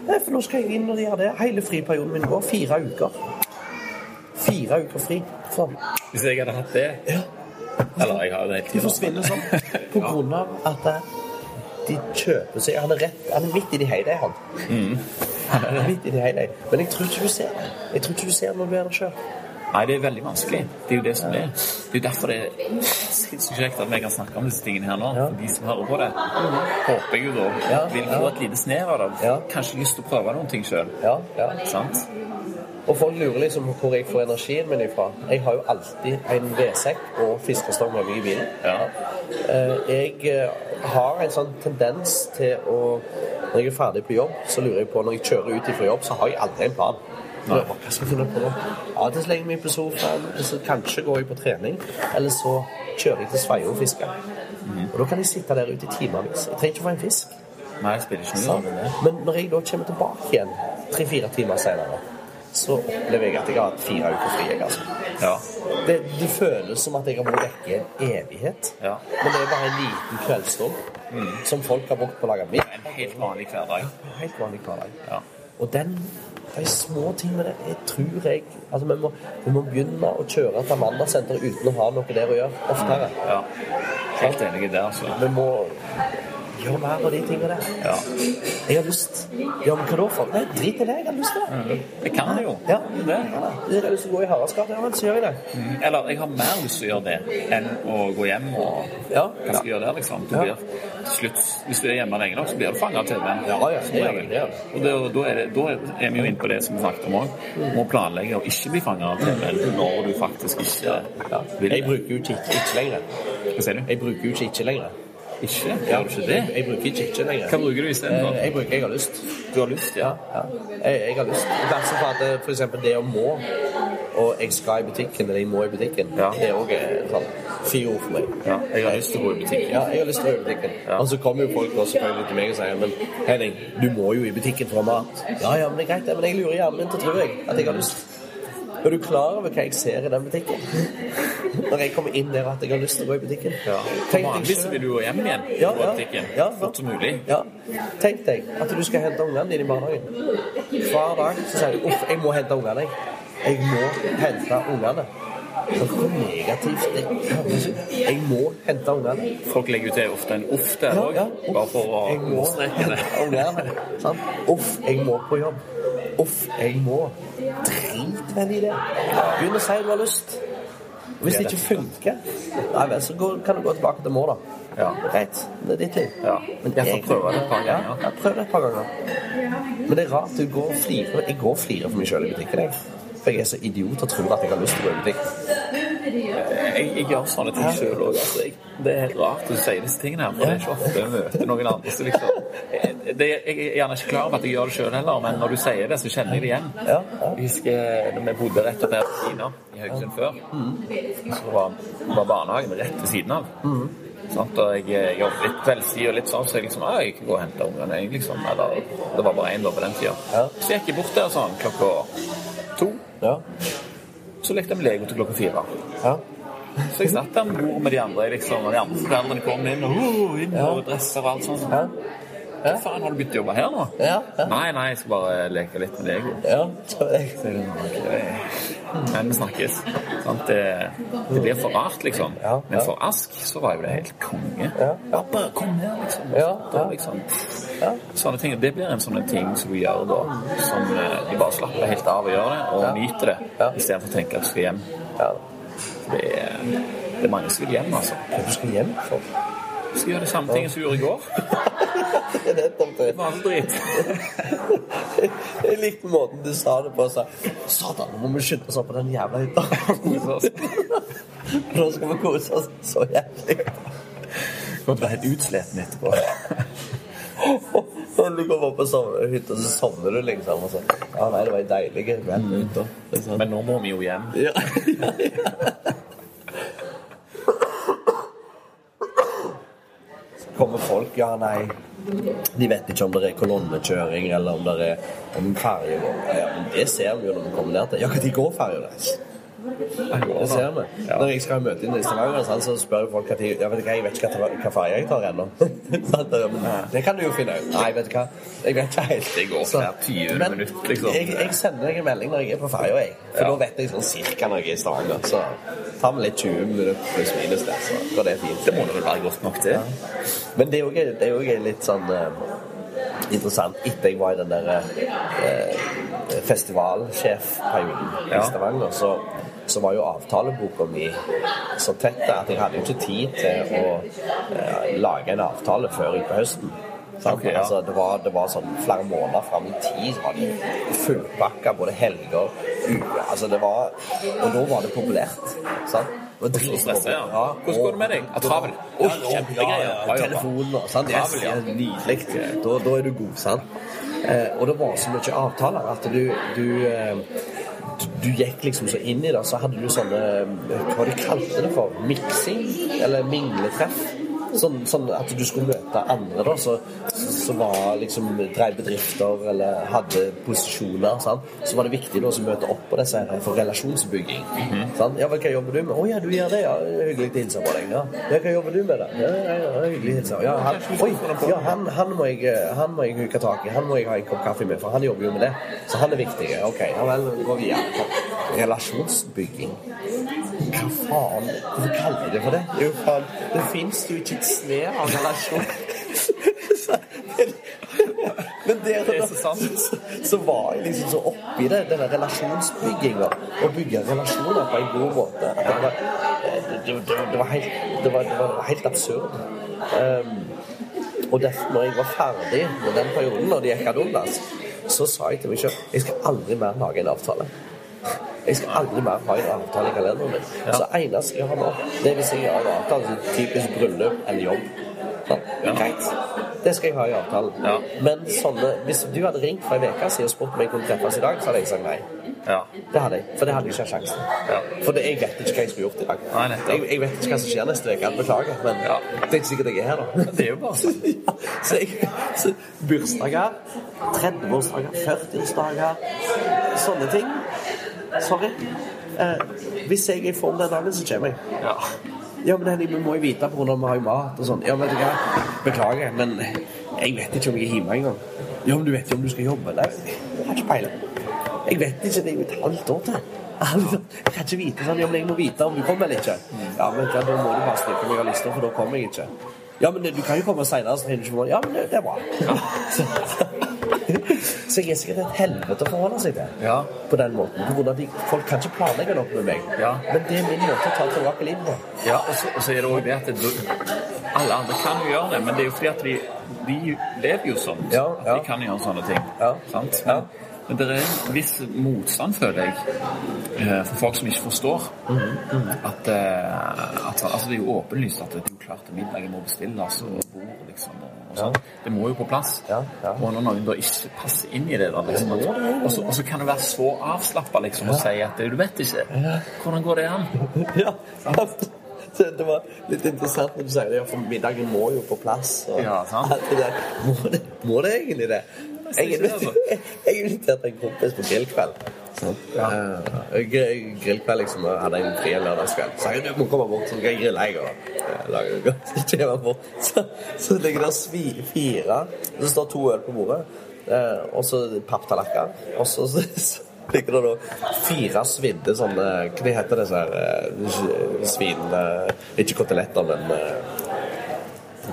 Nei, For nå skal jeg inn og gjøre det. Hele friperioden min går fire uker. Fire uker fri. Sånn. Hvis jeg hadde hatt det Ja. Eller jeg har det hele De tiden. forsvinner sånn på grunn av at eh, de kjøper seg Han er rett, han er midt i de hele, han. Han er midt i de hele. Men jeg tror ikke du ser det. Jeg tror ikke du ser det når du er der sjøl. Nei, det er veldig vanskelig. Det er jo det som er. Det er jo derfor det er sinnssykt kjekt at vi kan snakke om disse tingene her nå. Ja. For de som hører på det, håper jeg jo da Ja, vil ja. et lite snev av det. Ja. Kanskje lyst til å prøve noen ting sjøl. Ja, ja. Sant? Og folk lurer liksom hvor jeg får energien min ifra. Jeg har jo alltid en vedsekk og fiskestang med meg i bilen. Ja. Eh, Jeg eh, har en sånn tendens til å Når jeg er ferdig på jobb, så lurer jeg på Når jeg kjører ut ifra jobb, så har jeg aldri en plan. Hva skal jeg finne på da? Ja, det legger jeg meg på sofaen, så kanskje går jeg på trening. Eller så kjører jeg til Sveio og fisker. Mm. Og da kan jeg sitte der ute i timevis. Jeg trenger ikke å få en fisk. Nei, spiller ikke noe rolle. Men når jeg da kommer tilbake igjen tre-fire timer senere, så opplever jeg at jeg har hatt fire uker fri. jeg, Altså. Ja. Det, det føles som at jeg har vært vekke en evighet. Ja. Men det er bare en liten kveldsstund som folk har brukt på å lage middag. En helt vanlig hverdag. Helt vanlig hverdag. Ja. Og den, de små tingene jeg tror jeg Altså, vi må, vi må begynne å kjøre til Amanda-senteret uten å ha noe der å gjøre oftere. ja. Helt enig der, altså. Vi må gjøre mer av de tingene der. Ja. Jeg har lyst. Ja, men hva da for? Nei, drit i det. Jeg har lyst til det. Jeg kan det jo. Ja. Det. Jeg har lyst til å gå i Haraldsgata, ja, men så gjør jeg det. Eller jeg har mer lyst til å gjøre det enn å gå hjem og Ja. Hva skal jeg gjøre der, liksom? Du blir, slutt, hvis du er hjemme lenge nok, så blir du fanget av TV-en. Ja, ja, det gjør det gjør. Og det, da, er det, da er vi jo inne på det som vi snakket om òg. Må planlegge å ikke bli fanget av TV-en når du faktisk ikke vil Jeg bruker jo ikke lenger. Hva sier du? Jeg bruker jo ikke lenger. Ikke? Gjør du ikke det? Jeg, bruker ikke ikke lenger. Hva bruker du istedenfor? Eh, Jeg bruker jeg har lyst. Du har lyst, ja? Ja. Jeg, jeg har lyst. I hvert fall for at eksempel det å må, og jeg skal i butikken, eller jeg må i butikken, Ja. det er òg sånn fire ord for meg. ja. Jeg har lyst til å gå i butikken. Ja, jeg har lyst til å gå i butikken. Ja. Og så kommer jo folk også, selvfølgelig til meg og sier men Henning, du må jo i butikken for å ha mat. Ja, ja, men det er greit, det, men jeg lurer hjernen min til å tro jeg, at jeg har lyst. Er du klar over hva jeg ser i den butikken? Når jeg kommer inn der at jeg har lyst til å gå i butikken. Ja. Vanligvis vil du gå hjem igjen Ja, på butikken Ja, fort som mulig. Ja. Tenk deg at du skal hente ungene dine i barnehagen. Hver dag så sier du 'uff, jeg må hente ungene'. jeg. Jeg må hente ungene. Hvor negativt det. Jeg må hente ungene. Folk legger jo til ofte en uff der òg, bare for å understreke det. Uff, jeg må på jobb. Uff, jeg må. Drit vel i det. Begynn å si du har lyst. Hvis det ikke funker, nei vel, så går, kan du gå tilbake til mor, da. Ja. Greit. Det er ditt liv. Ja. Men Jeg får prøve det et par ganger. Ja, jeg prøv det et par ganger. Men det er rart. Du går og flirer. Jeg går og flirer for meg sjøl i butikken. Jeg. For jeg er så idiot og tror at jeg har lyst til å i butikk. Jeg, jeg gjør sånne ting sjøl òg. Altså. Det er helt rart du sier disse tingene her, for det er ikke ofte jeg møter noen andre som liksom det, Jeg er gjerne ikke klar over at jeg gjør det sjøl heller, men når du sier det, så kjenner jeg det igjen. Jeg husker da vi bodde rett og slett Kina i Haugesund før, så var, var barnehagen rett ved siden av. Sant? Og jeg, jeg jobbet litt kveldstid og litt sånn, så jeg liksom ah, jeg kan gå og hente ungene, jeg, liksom. Eller det var bare én på den tida. Så gikk jeg bort der sånn klokka. Ja. Så lekte jeg med Lego til klokka fire. ja. Så jeg satt der med bord med de andre, liksom, og de andre foreldrene kom inn, og uh, inn og dresser og alt sånt. ja. Hva faen, har du begynt å jobbe her nå? Ja, ja. Nei, nei, jeg skal bare leke litt med Lego. ja. Så jeg, Så ok. Men vi snakkes. Sant? Det, det blir for rart, liksom. Men for Ask så var jo det helt konge. Ja, ja. Bare kom her, liksom. Ja, Da, liksom. Ja. Sånne ting, Det blir en sånn ting som du gjør da, som eh, du bare slapper helt av og gjør det, og nyter det, Ja. istedenfor å tenke at du skal hjem. ja. Det er, det er mange som vil hjem, altså. Hva skal hjem for? Skal gjøre det samme ting som vi gjorde i går. Det nettopp det. Masse dritt. Jeg likte måten du sa det på. Så. Satan, nå må vi skynde oss opp på den jævla hytta. Nå skal vi kose oss så jævlig. For du være helt utsliten etterpå. Når du kommer opp på hytta, så sovner du liksom. Og så, ja, nei, det var ei deilig kveld på hytta. Liksom. Men nå må vi jo hjem. Ja, ja, ja. Kommer folk, ja, nei. De vet ikke om det er kolonnekjøring, eller om det er om ferje. Ja, det ser vi jo når vi kommer ned til. Ja, når går ferja deres? Det ser vi. Når jeg skal ha møte inn i Stavanger, så spør folk at jeg, ja, vet hva, jeg vet ikke hva, hva farge jeg tar ennå. Det kan du jo finne ut. Nei, vet du hva, jeg vet ikke helt. Det går Så- flere 20 men minutter, liksom. Jeg, jeg sender deg en melding når jeg er på ferja, jeg. For Ja. da vet jeg sånn cirka når jeg er i Stavanger. Så tar vi litt 20 minutter pluss minus der, så går det fint. Det må vel være godt nok. Men det jo ikke- det er jo litt sånn eh, interessant etter jeg var i den der eh, festivalsjefperioden i Stavanger, så, så var jo avtaleboka mi så tett at jeg hadde jo ikke tid til å eh, lage en avtale før utpå høsten. Okay, ja. altså, det, var, det var sånn flere måneder fram i tid. så var de fullpakka, både helger, uker altså det var, Og da var det populært. Sant? Dritpopulært. stresset, ja. Hvordan går det med deg? Travel. Oi, kjempegreier. Telefonen og sånn. Yes. Nydelig. Da, da er du god, sant? Eh, og det var så mye avtaler at du, du eh, du- du gikk liksom så inn i det, så hadde du sånne eh, Hva de kalte det for? Miksing? Eller mingletreff? Sånn, sånn at du skulle møte andre da, så, som var liksom drev bedrifter eller hadde posisjoner. Sant? Så var det viktig da, å møte opp på disse her for relasjonsbygging. sant? Ja, vel, hva jobber du med? Å ja, du gjør det, ja. Hyggelig å hilse på deg. Ja. ja, hva jobber du med, da? Ja, ja, ja hyggelig å hilse. Ja, han, oi, ja, han, han, må jeg, han må jeg huke tak i. Han må jeg ha en kopp kaffe med, for han jobber jo med det. Så han er viktig. Ok, ja vel, gå videre. Relasjonsbygging. Hva faen? Hvorfor kaller de det for det? Jo, faen, det fins jo ikke et snev av relasjon. Men der, Det er så sant. så, så var jeg liksom så oppi det, denne relasjonsbygginga. Å bygge relasjoner på en god måte. At det, var, det, det, det, var helt, det, var, det var helt absurd. Um, og derfor, når jeg var ferdig med den perioden, når det gikk ad undas, så sa jeg til meg sjøl jeg skal aldri mer lage en avtale. Jeg skal aldri mer ha en avtale i kalenderen min. Så eneste jeg har nå, det er hvis jeg har en avtale typisk bryllup eller jobb. Greit. Det skal jeg ha i avtalen. Ja. Men sånne, hvis du hadde ringt for en uke siden og spurt om jeg kunne treffes i dag, så hadde jeg sagt nei. Ja. Det hadde jeg. For det hadde jeg ikke hatt sjansen. Ja. For det, jeg vet ikke hva jeg skulle gjort i dag. Nei, jeg, jeg vet ikke hva som skjer neste uke. Beklager. Men Ja. det er ikke sikkert jeg er her, da. Det er jo bare sånn. Så jeg, så bursdager, 30-årsdager, 40-årsdager, sånne ting. Sorry. Eh, hvis jeg er i form den dagen, så kommer jeg. Ja. Ja, men Henning, vi må jo vite på hvordan vi har mat og sånn. Ja, vet du hva? Beklager, men jeg vet ikke om jeg er hjemme engang. Ja, men du vet jo om du skal jobbe. Nei, jeg har ikke peiling. Jeg vet ikke. Det er jo et halvt år til. Altså, Jeg kan ikke vite sånn, ja, men jeg må vite om du kommer eller ikke. Ja, men da må du bare stryke meg av lista, for da kommer jeg ikke. Ja, men du kan jo komme seinere, så finner du ikke på Ja, men det, er bra. Så, så jeg er sikkert et helvete å forholde seg til Ja. på den måten. På de, folk kan ikke planlegge noe med meg. Ja. Men det er min måte å ta tilbake livet på. Ja, og så, og så er det òg det at det, alle andre kan jo gjøre det, men det er jo fordi at de, de lever jo sånn. Ja, At de kan gjøre sånne ting. Ja. Sant? Ja. Men, men det er en viss motstand, føler jeg, eh, for folk som ikke forstår. At, eh, at altså, Det er jo åpenlyst at det er klart at middagen må bestilles og bord, liksom. Og, sånn. Det må jo på plass. Ja, ja. Og når noen da ikke passer inn i det, da, liksom, og, så, og så kan det være så avslappa liksom, og si at du vet ikke. Hvordan går det an? Ja, det var litt interessant når du sier det, for middagen må jo på plass. Og Ja, sant. alt det der. Må, det, må det egentlig det? Jeg jeg inviterte en kompis på grillkveld. Sant? Ja. Eh, gr- grillkveld liksom, hadde en fri lørdagskveld. Så jeg du må komme bort, så skal jeg grille jeg og eh, lage noe godt. Så jeg ligger det fire, så står to øl på bordet, eh, og så papptallerkener. Og så, ligger det da fire svidde sånne Hva de heter disse her svinene Ikke koteletter, men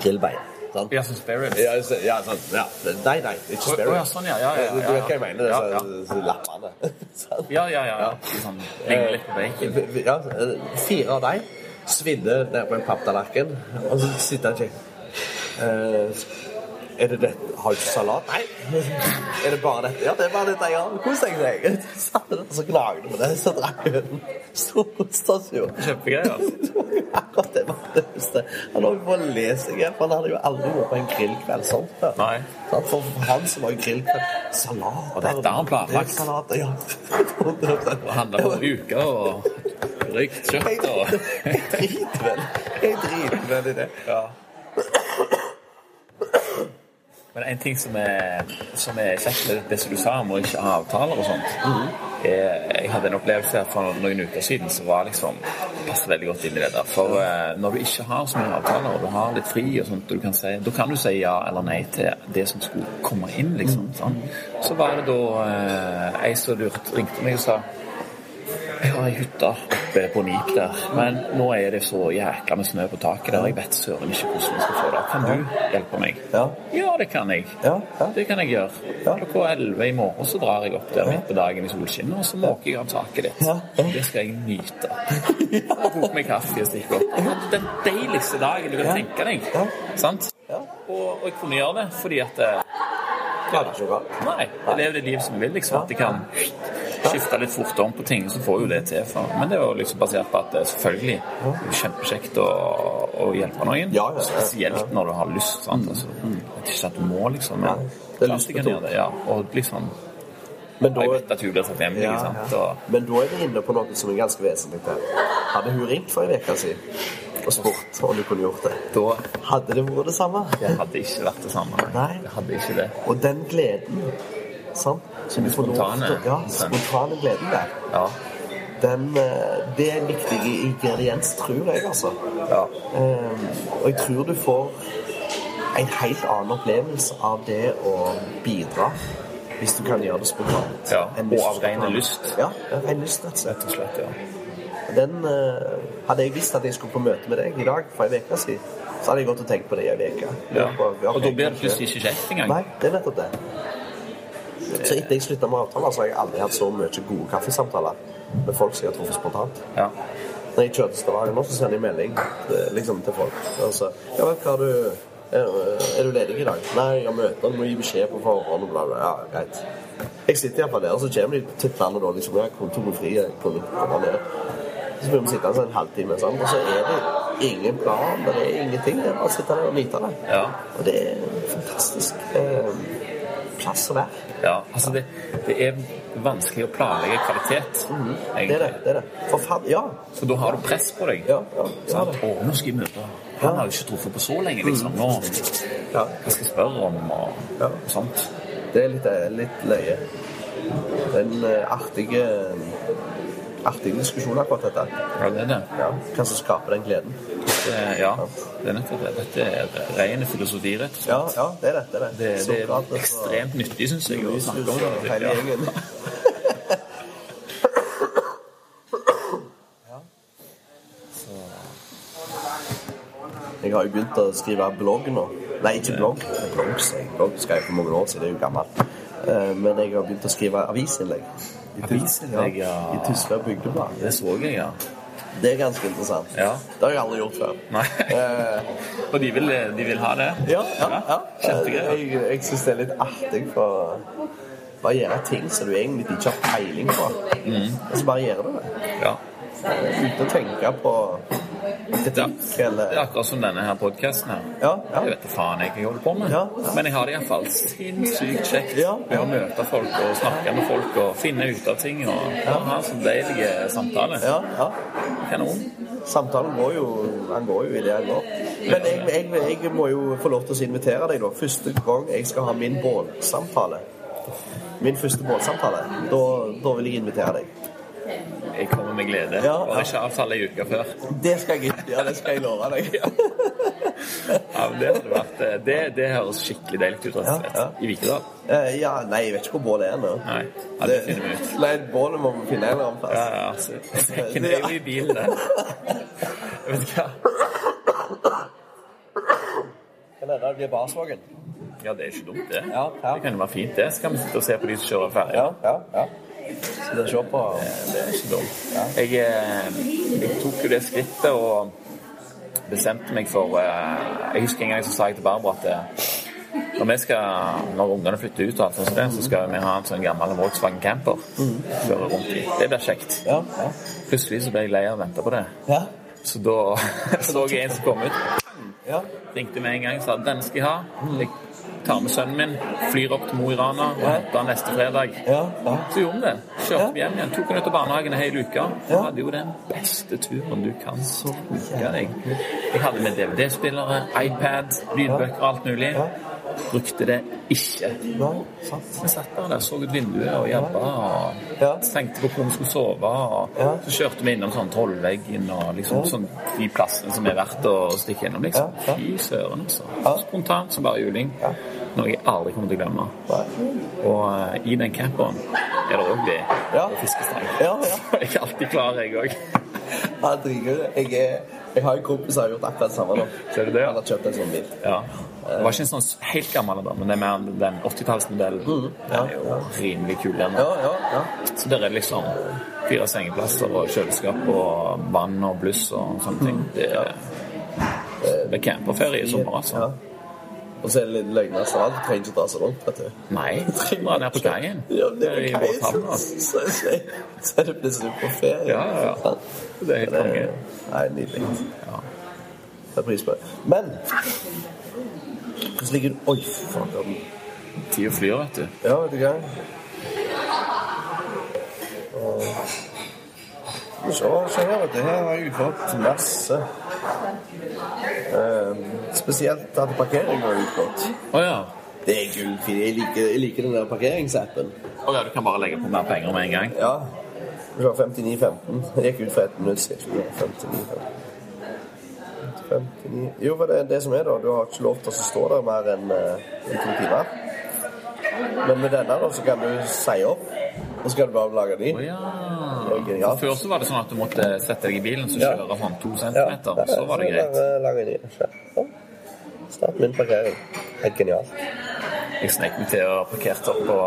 grillbein. Sant? Ja, som spare ribs. Ja, så- ja, sånn, ja. Nei, nei, ikke spare å, ja, sånn, ja. Ja, ja, ja, Du vet hva jeg mener? Ja, ja. ja. så lappene. Sant? Ja, ja, ja. Ja. Sånn, litt på bacon. Ja, eh, fire av dem svidde ned på en papptallerken, og så sitter han ikke eh, Er det det? Har du ikke salat? Nei. Er det bare dette? Ja, det er bare dette jeg har. Kos deg, sier jeg. Så satt der og så gnagde på det, så drakk jeg en stor stasjon. Kjempegreier. Akkurat det var. Han holdt på å le seg i hjel, for han hadde jo aldri vært på en grillkveld sånn før. Nei. For han som var grillkveld Salat Og dette har han planlagt. Salat, ja. Det handler om uker og røykt kjøtt og Jeg driter vel Jeg driter vel i det. Ja. Men en ting som er, som er kjekt med det som du sa om å ikke ha avtaler og sånt er, Jeg hadde en opplevelse her for noen uker siden som var liksom passer veldig godt inn i det der. For uh, når du ikke har så mye avtaler, og du har litt fri og sånt, og du kan si, da kan du si ja eller nei til det som skulle komme inn, liksom. Sånn. Så var det da uh, ei som lurte- ringte meg og sa jeg har ei hytte oppe på Nik der, men nå er det så jækla med snø på taket der. Jeg vet søren ikke hvordan jeg skal få det. Kan du hjelpe meg? Ja. Ja, det kan jeg. Ja, ja. Det kan jeg gjøre. Klokka elleve i morgen så drar jeg opp der midt på dagen i solskinnet, og så måker jeg av taket ditt. Det skal jeg nyte. Jeg meg kaffe og stikke opp. Jeg hadde den deiligste dagen du kan tenke deg. Sant? Ja. Og, og jeg kunne gjøre det fordi at eh, Klarer ikke noe. Nei, jeg lever det livet som vil, liksom. At jeg kan skifte litt fort om på ting, så får jo det til. For. Men det er jo liksom basert på at det selvfølgelig er kjempekjekt å, å hjelpe noen. Ja, ja, ja. Spesielt når du har lyst. Sant? Altså, det er ikke at du må, liksom. Men det er lyst til det, ja. Og liksom Men Jeg da, vet at hun blir takknemlig, ja, sant. ja. Og, Men da er vi inne på noe som er ganske vesentlig. Hadde hun ringt for en uke siden og spurt om du kunne gjort det, da hadde det vært det samme? det hadde ikke vært det samme. Nei. Det hadde ikke det. Og den gleden sant? Som du får lov spontane. til- Ja, spontane gleden der. Ja. Den, eh, det er en viktig ingrediens, tror jeg, altså. ja. Um, Og jeg tror du får en helt annen opplevelse av det å bidra hvis du kan gjøre det spontant. Ja, og av ren lyst. Ja, ren lyst, og. Rett og slett, ja. Den, eh, hadde jeg visst at jeg skulle på møte med deg i dag for en uke siden, så hadde jeg gått og tenkt på det i ei uke. ja. Og da blir det plutselig ikke kjekt engang. Nei, det er nettopp det. Så etter jeg slutta med avtaler, så har jeg aldri hatt så mye gode kaffesamtaler med folk som jeg har truffet spontant. Ja. Når jeg kjører til Stavanger nå, så sender jeg melding liksom, til folk. Altså, ja, vet hva, du, er, er du ledig i dag? Nei, jeg har møter. du må gi beskjed på forhånd. Bla, bla. Ja, greit. Jeg sitter iallfall der, og så kommer de titlende da, liksom, jeg har kontoret fri, jeg kunne komme ned. Så blir vi sittende sånn en halvtime, sånn, og så er det ingen plan, det er ingenting. Det er bare å sitte der og nyte det. Ja. Og det er en fantastisk eh, plass å være. Ja, altså det, det er vanskelig å planlegge kvalitet. Mhm. Det er det. det er det. For faen, ja. For da har du press på deg. Ja, ja, ja, det. Å, nå skal jeg møte Han har jo ikke truffet på så lenge, liksom. Nå, ja. hva skal jeg spørre om, og Ja. sånt. Det er litt, litt løye. den artige en eh, artig, artig diskusjon akkurat dette. Ja, det er det. Ja. Hva som skaper den gleden. det ja, det er nettopp det. Dette er ren filosofi, rett og slett. Ja, ja det er det. Det er, det. Det, det er ekstremt nyttig, syns jeg, å snakke om det. hele gjengen. Jeg har jo begynt å skrive blogg nå. Nei, ikke blogg. Blogg. Blogg skrev jeg for mange år siden, det er jo gammelt. Eh, Men jeg har begynt å skrive avisinnlegg. I Avisinnlegg, ja. I Tysvær Bygdeblad. Det så jeg, ja. Det er ganske interessant. Ja. Det har jeg aldri gjort før. Nei. Eh, Og de vil, de vil ha det? Ja, ja, ja. Kjempegreier. Jeg, jeg syns det er litt artig for bare gjøre ting som du egentlig ikke har peiling på. Og så bare gjør du det. Ja. Uten å tenke på kritikk Det er akkurat som denne her podkasten her. Ja, ja. Jeg vet da faen jeg jeg holder på med. Ja. Men jeg har det iallfall sinnssykt kjekt med å møte folk og snakke med folk og finne ut av ting. Og ha en sånn samtaler. samtale. ja, ja. Kanon. Samtalen går jo Han går jo i det han går. Men jeg, jeg, jeg må jo få lov til å invitere deg, da. Første gang jeg skal ha min bålsamtale. Min første bålsamtale. Da, da vil jeg invitere deg. Jeg kommer med glede. Ja, Bare ikke avtale ei uke før. Det skal jeg ikke gjøre. Det skal jeg love deg. Ja, men det hadde vært eh, Det, det høres skikkelig deilig ut, rett og slett. Ja, ja. I Vikedal. Eh, Ja, nei, jeg vet ikke hvor bålet er nå. Nei, ja, det finner vi ut. Nei, bålet må vi finne en eller annen plass. Ja, ja. altså. Det er jo i bilen, det. Vet du hva? Kan hende det blir Barsvågen. Ja, det er ikke dumt, det. Ja, ja. Det kan jo være fint, det. Så kan vi sitte og se på de som kjører ferja. Ja, ja, ja. Så det er se på Det er ikke dumt. Jeg, eh, jeg tok jo det skrittet og bestemte meg for eh, Jeg husker en gang så sa jeg til Barbara at eh, når, vi skal, når ungene flytter ut, og alt sånt, så skal vi ha en sånn gammel Volkswagen camper. Kjøre rundt i. Det blir kjekt. Plutselig så ble jeg lei av å vente på det. Så da så jeg en som kom ut. Ringte med en gang og sa 'den skal jeg ha. Tar med sønnen min, flyr opp til Mo i Rana og henter han neste fredag. Ja. ja. Så gjorde vi det. Kjørte ja. hjem igjen. Tok han ut av barnehagen en hel uke. Ja. Hadde jo den beste turen du kan tenke deg. Jeg hadde med DVD-spillere, iPad, lydbøker, og alt mulig. Brukte det ikke. Nei, sant. Vi satt bare der, så ut vinduet og jobba Ja. tenkte på hvor vi skulle sove. Og Ja. Så kjørte vi innom sånn Trollveggen og liksom sånn de plassene som er verdt å stikke innom. liksom. Fy søren, altså. Spontant som bare juling. Noe jeg aldri kommer til å glemme. Og eh, i den camperen er det òg det. Ja. fiskestang. Ja, ja. Jeg er alltid klar, jeg òg. Ja, dritgøy. Jeg, er- jeg har en kompis som har gjort akkurat det samme nå. Ser du det? Han har kjøpt en sånn bil. Ja. Det var ikke en sånn helt gammel, da, men det er mer den 80-tallsmodellen. Den er jo rimelig kul. den. Mm, Ja, ja, ja. Så der er det liksom fire sengeplasser og kjøleskap og vann og bluss og sånne ting. Det er, det er camperferie i sommer, altså. Ja. Og så er det litt løgner så alt. Du trenger ikke dra så langt, vet du. Nei, dra ned på kaien. Ja, det jo på kaien, altså. så, så, så er det plutselig på ferie. Ja, ja, ja. Det er helt Det konge. nei, nydelig. Ja. Det er pris på det. Men hvordan ligger du Oi, faen. Tida flyr, vet du. Ja, vet du hva? Så, så, se her, vet du. Her har jeg fått masse. Um, spesielt at parkering har utgått. Å ja. Det er gullfint. Jeg liker, jeg liker den der parkeringsappen. Å ja, du kan bare legge på mer penger med en gang? Ja. Det var 59,15. Jeg gikk ut for ett minutt siden. 59,15. 59. Jo, for det er det som er da. Du har ikke lov til å stå der mer enn eh, i to timer. Men med denne da, så kan du si opp, og så kan du bare lage ny. Oh, ja. Før så var det sånn at du måtte sette deg i bilen så Ja. kjøre sånn to centimeter. Så var det greit. Lage ny. Sånn. Start min parkering. Helt genialt. Jeg snek meg til å parkere opp på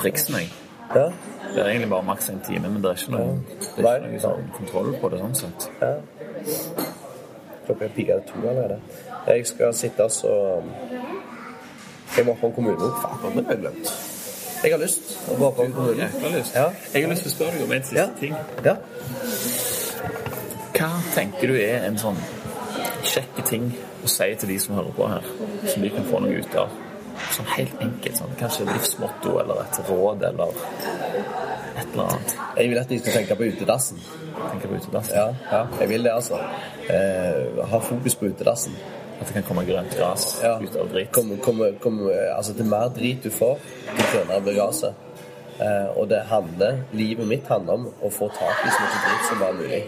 Priksen, jeg. Ja. Det er egentlig bare maks en time, men det er ikke noe, det er ikke noe sånn kontroll på det sånn sett. ja. Klokka er pika to allerede. Jeg skal sitte så Jeg må på en kommune. Faen, det har jeg glemt. Jeg har lyst Jeg. Jækla lyst. Ja. Jeg har lyst til å spørre deg om en siste Ja. ting. Ja. Hva tenker du er en sånn kjekk ting å si til de som hører på her, som de kan få noe ut av? Sånn helt enkelt. Sånn. Kanskje livsmotto eller et råd eller et eller annet. Jeg vil at de skal tenke på utedassen. Tenke på utedassen. Ja, ja. Jeg vil det, altså. Eh, ha fokus på utedassen. At det kan komme grønt gras Ja. ut av dritt. Kom, kom, kom, altså, til mer drit du får, til grønnere blir gresset. Eh, og det handler, livet mitt handler om å få tak i så mye dritt som bare mulig.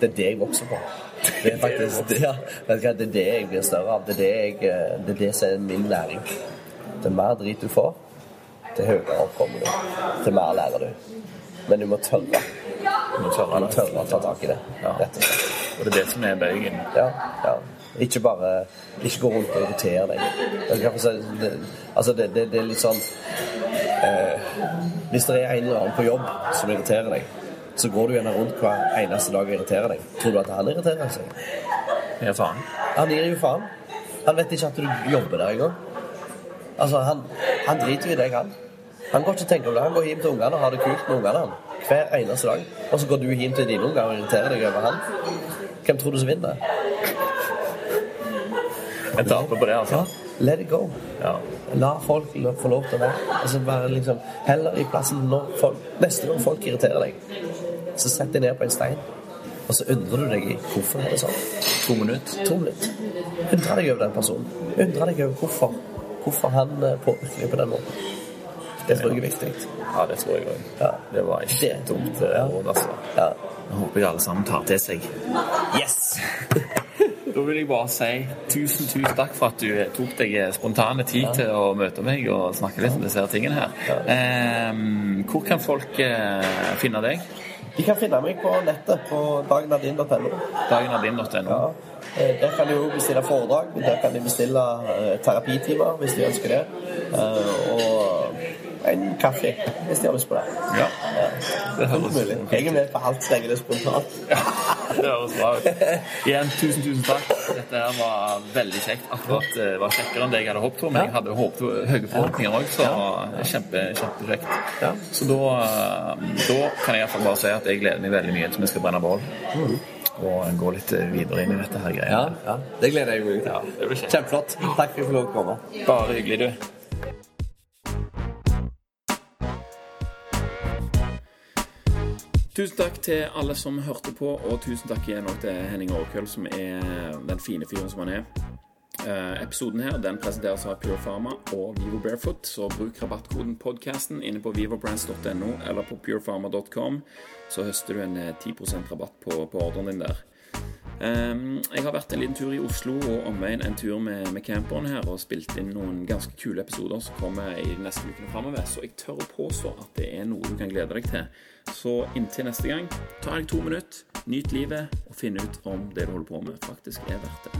Det er det jeg vokser på. Det er faktisk det, ja, det er det jeg blir større av. Det er det, jeg, eh, det er det som er min læring. Det er mer drit du får, til høyere kommer du. Til mer lærer du. Men du må tørre. Du må tørre Du må tørre å ta tak i det. Ja. Rett og slett. Og det er det som er bøygen. Ja, ja. Ikke bare Ikke gå rundt og irritere deg. Det, altså det, det, det er litt sånn eh, Hvis det er en eller annen på jobb som irriterer deg, så går du gjerne rundt hver eneste dag og irriterer deg. Tror du at han irriterer seg? Ja, faen. Han gir jo faen. Han vet ikke at du jobber der engang. Altså, han, han driter jo i deg, han. Han går ikke og tenker på det. Han går hjem til ungene og har det kult med ungene. han. Hver eneste dag. Og så går du hjem til dine unger og irriterer deg over han. Hvem tror du som vinner? Jeg taper på det, altså. Ja, let it go. Ja. La folk få lov til å være. Altså bare liksom, Heller i plassen når folk, neste gang folk irriterer deg, så sett deg ned på en stein, og så undrer du deg i hvorfor er det sånn. To minutter. To minutter. Undre deg over den personen. Undre deg over hvorfor, hvorfor han eh, påvirker deg på den måten. Det tror jeg er viktig. Ja, det tror jeg òg. Ja. Det var ikke Det- dumt eh, råd, altså. Ja. Jeg håper jeg alle sammen tar til seg. Yes! Da vil jeg bare si tusen, tusen takk for at du tok deg spontane tid til å møte meg og snakke litt om disse tingene her. Ehm, hvor kan folk eh, finne deg? De kan finne meg på nettet på dagnadin.no. Dagenadin.no. Ja. Eh, Der kan de jo bestille foredrag. Der kan de bestille eh, terapitimer hvis de ønsker det. Eh, Og en kaffe hvis de har lyst på det. Ja. Det høres mulig. Jeg er med på alt så lenge det er spontant. Det høres bra ut. Igjen, tusen, tusen takk. Dette her var veldig kjekt. Akkurat eh, var kjekkere enn det jeg hadde håpet på. Men jeg hadde håpet høye forhåpninger òg, så kjempe, kjempekjekt. Ja. Så da, eh, da kan jeg iallfall bare si at jeg gleder meg veldig mye til vi skal brenne bål. Og gå litt videre inn i dette her greia. Ja, ja. Det gleder jeg meg til. Ja. Kjempeflott. Takk for at jeg fikk lov å komme. Bare hyggelig, du. Tusen takk til alle som hørte på, og tusen takk igjen til Henning Aarkøll, som er den fine fyren som han er. Eh, episoden her den presenteres av Pure Pharma og Vivo Barefoot, så bruk rabattkoden podcasten inne på vivobrands.no eller på purepharma.com, så høster du en 10% rabatt på, på ordren din der. Um, jeg har vært en liten tur i Oslo og omveien en tur med, med camperen her og spilt inn noen ganske kule episoder som kommer i de neste ukene framover. Så jeg tør å påstå at det er noe du kan glede deg til. Så inntil neste gang, ta deg to minutter, nyt livet og finn ut om det du holder på med, faktisk er verdt det.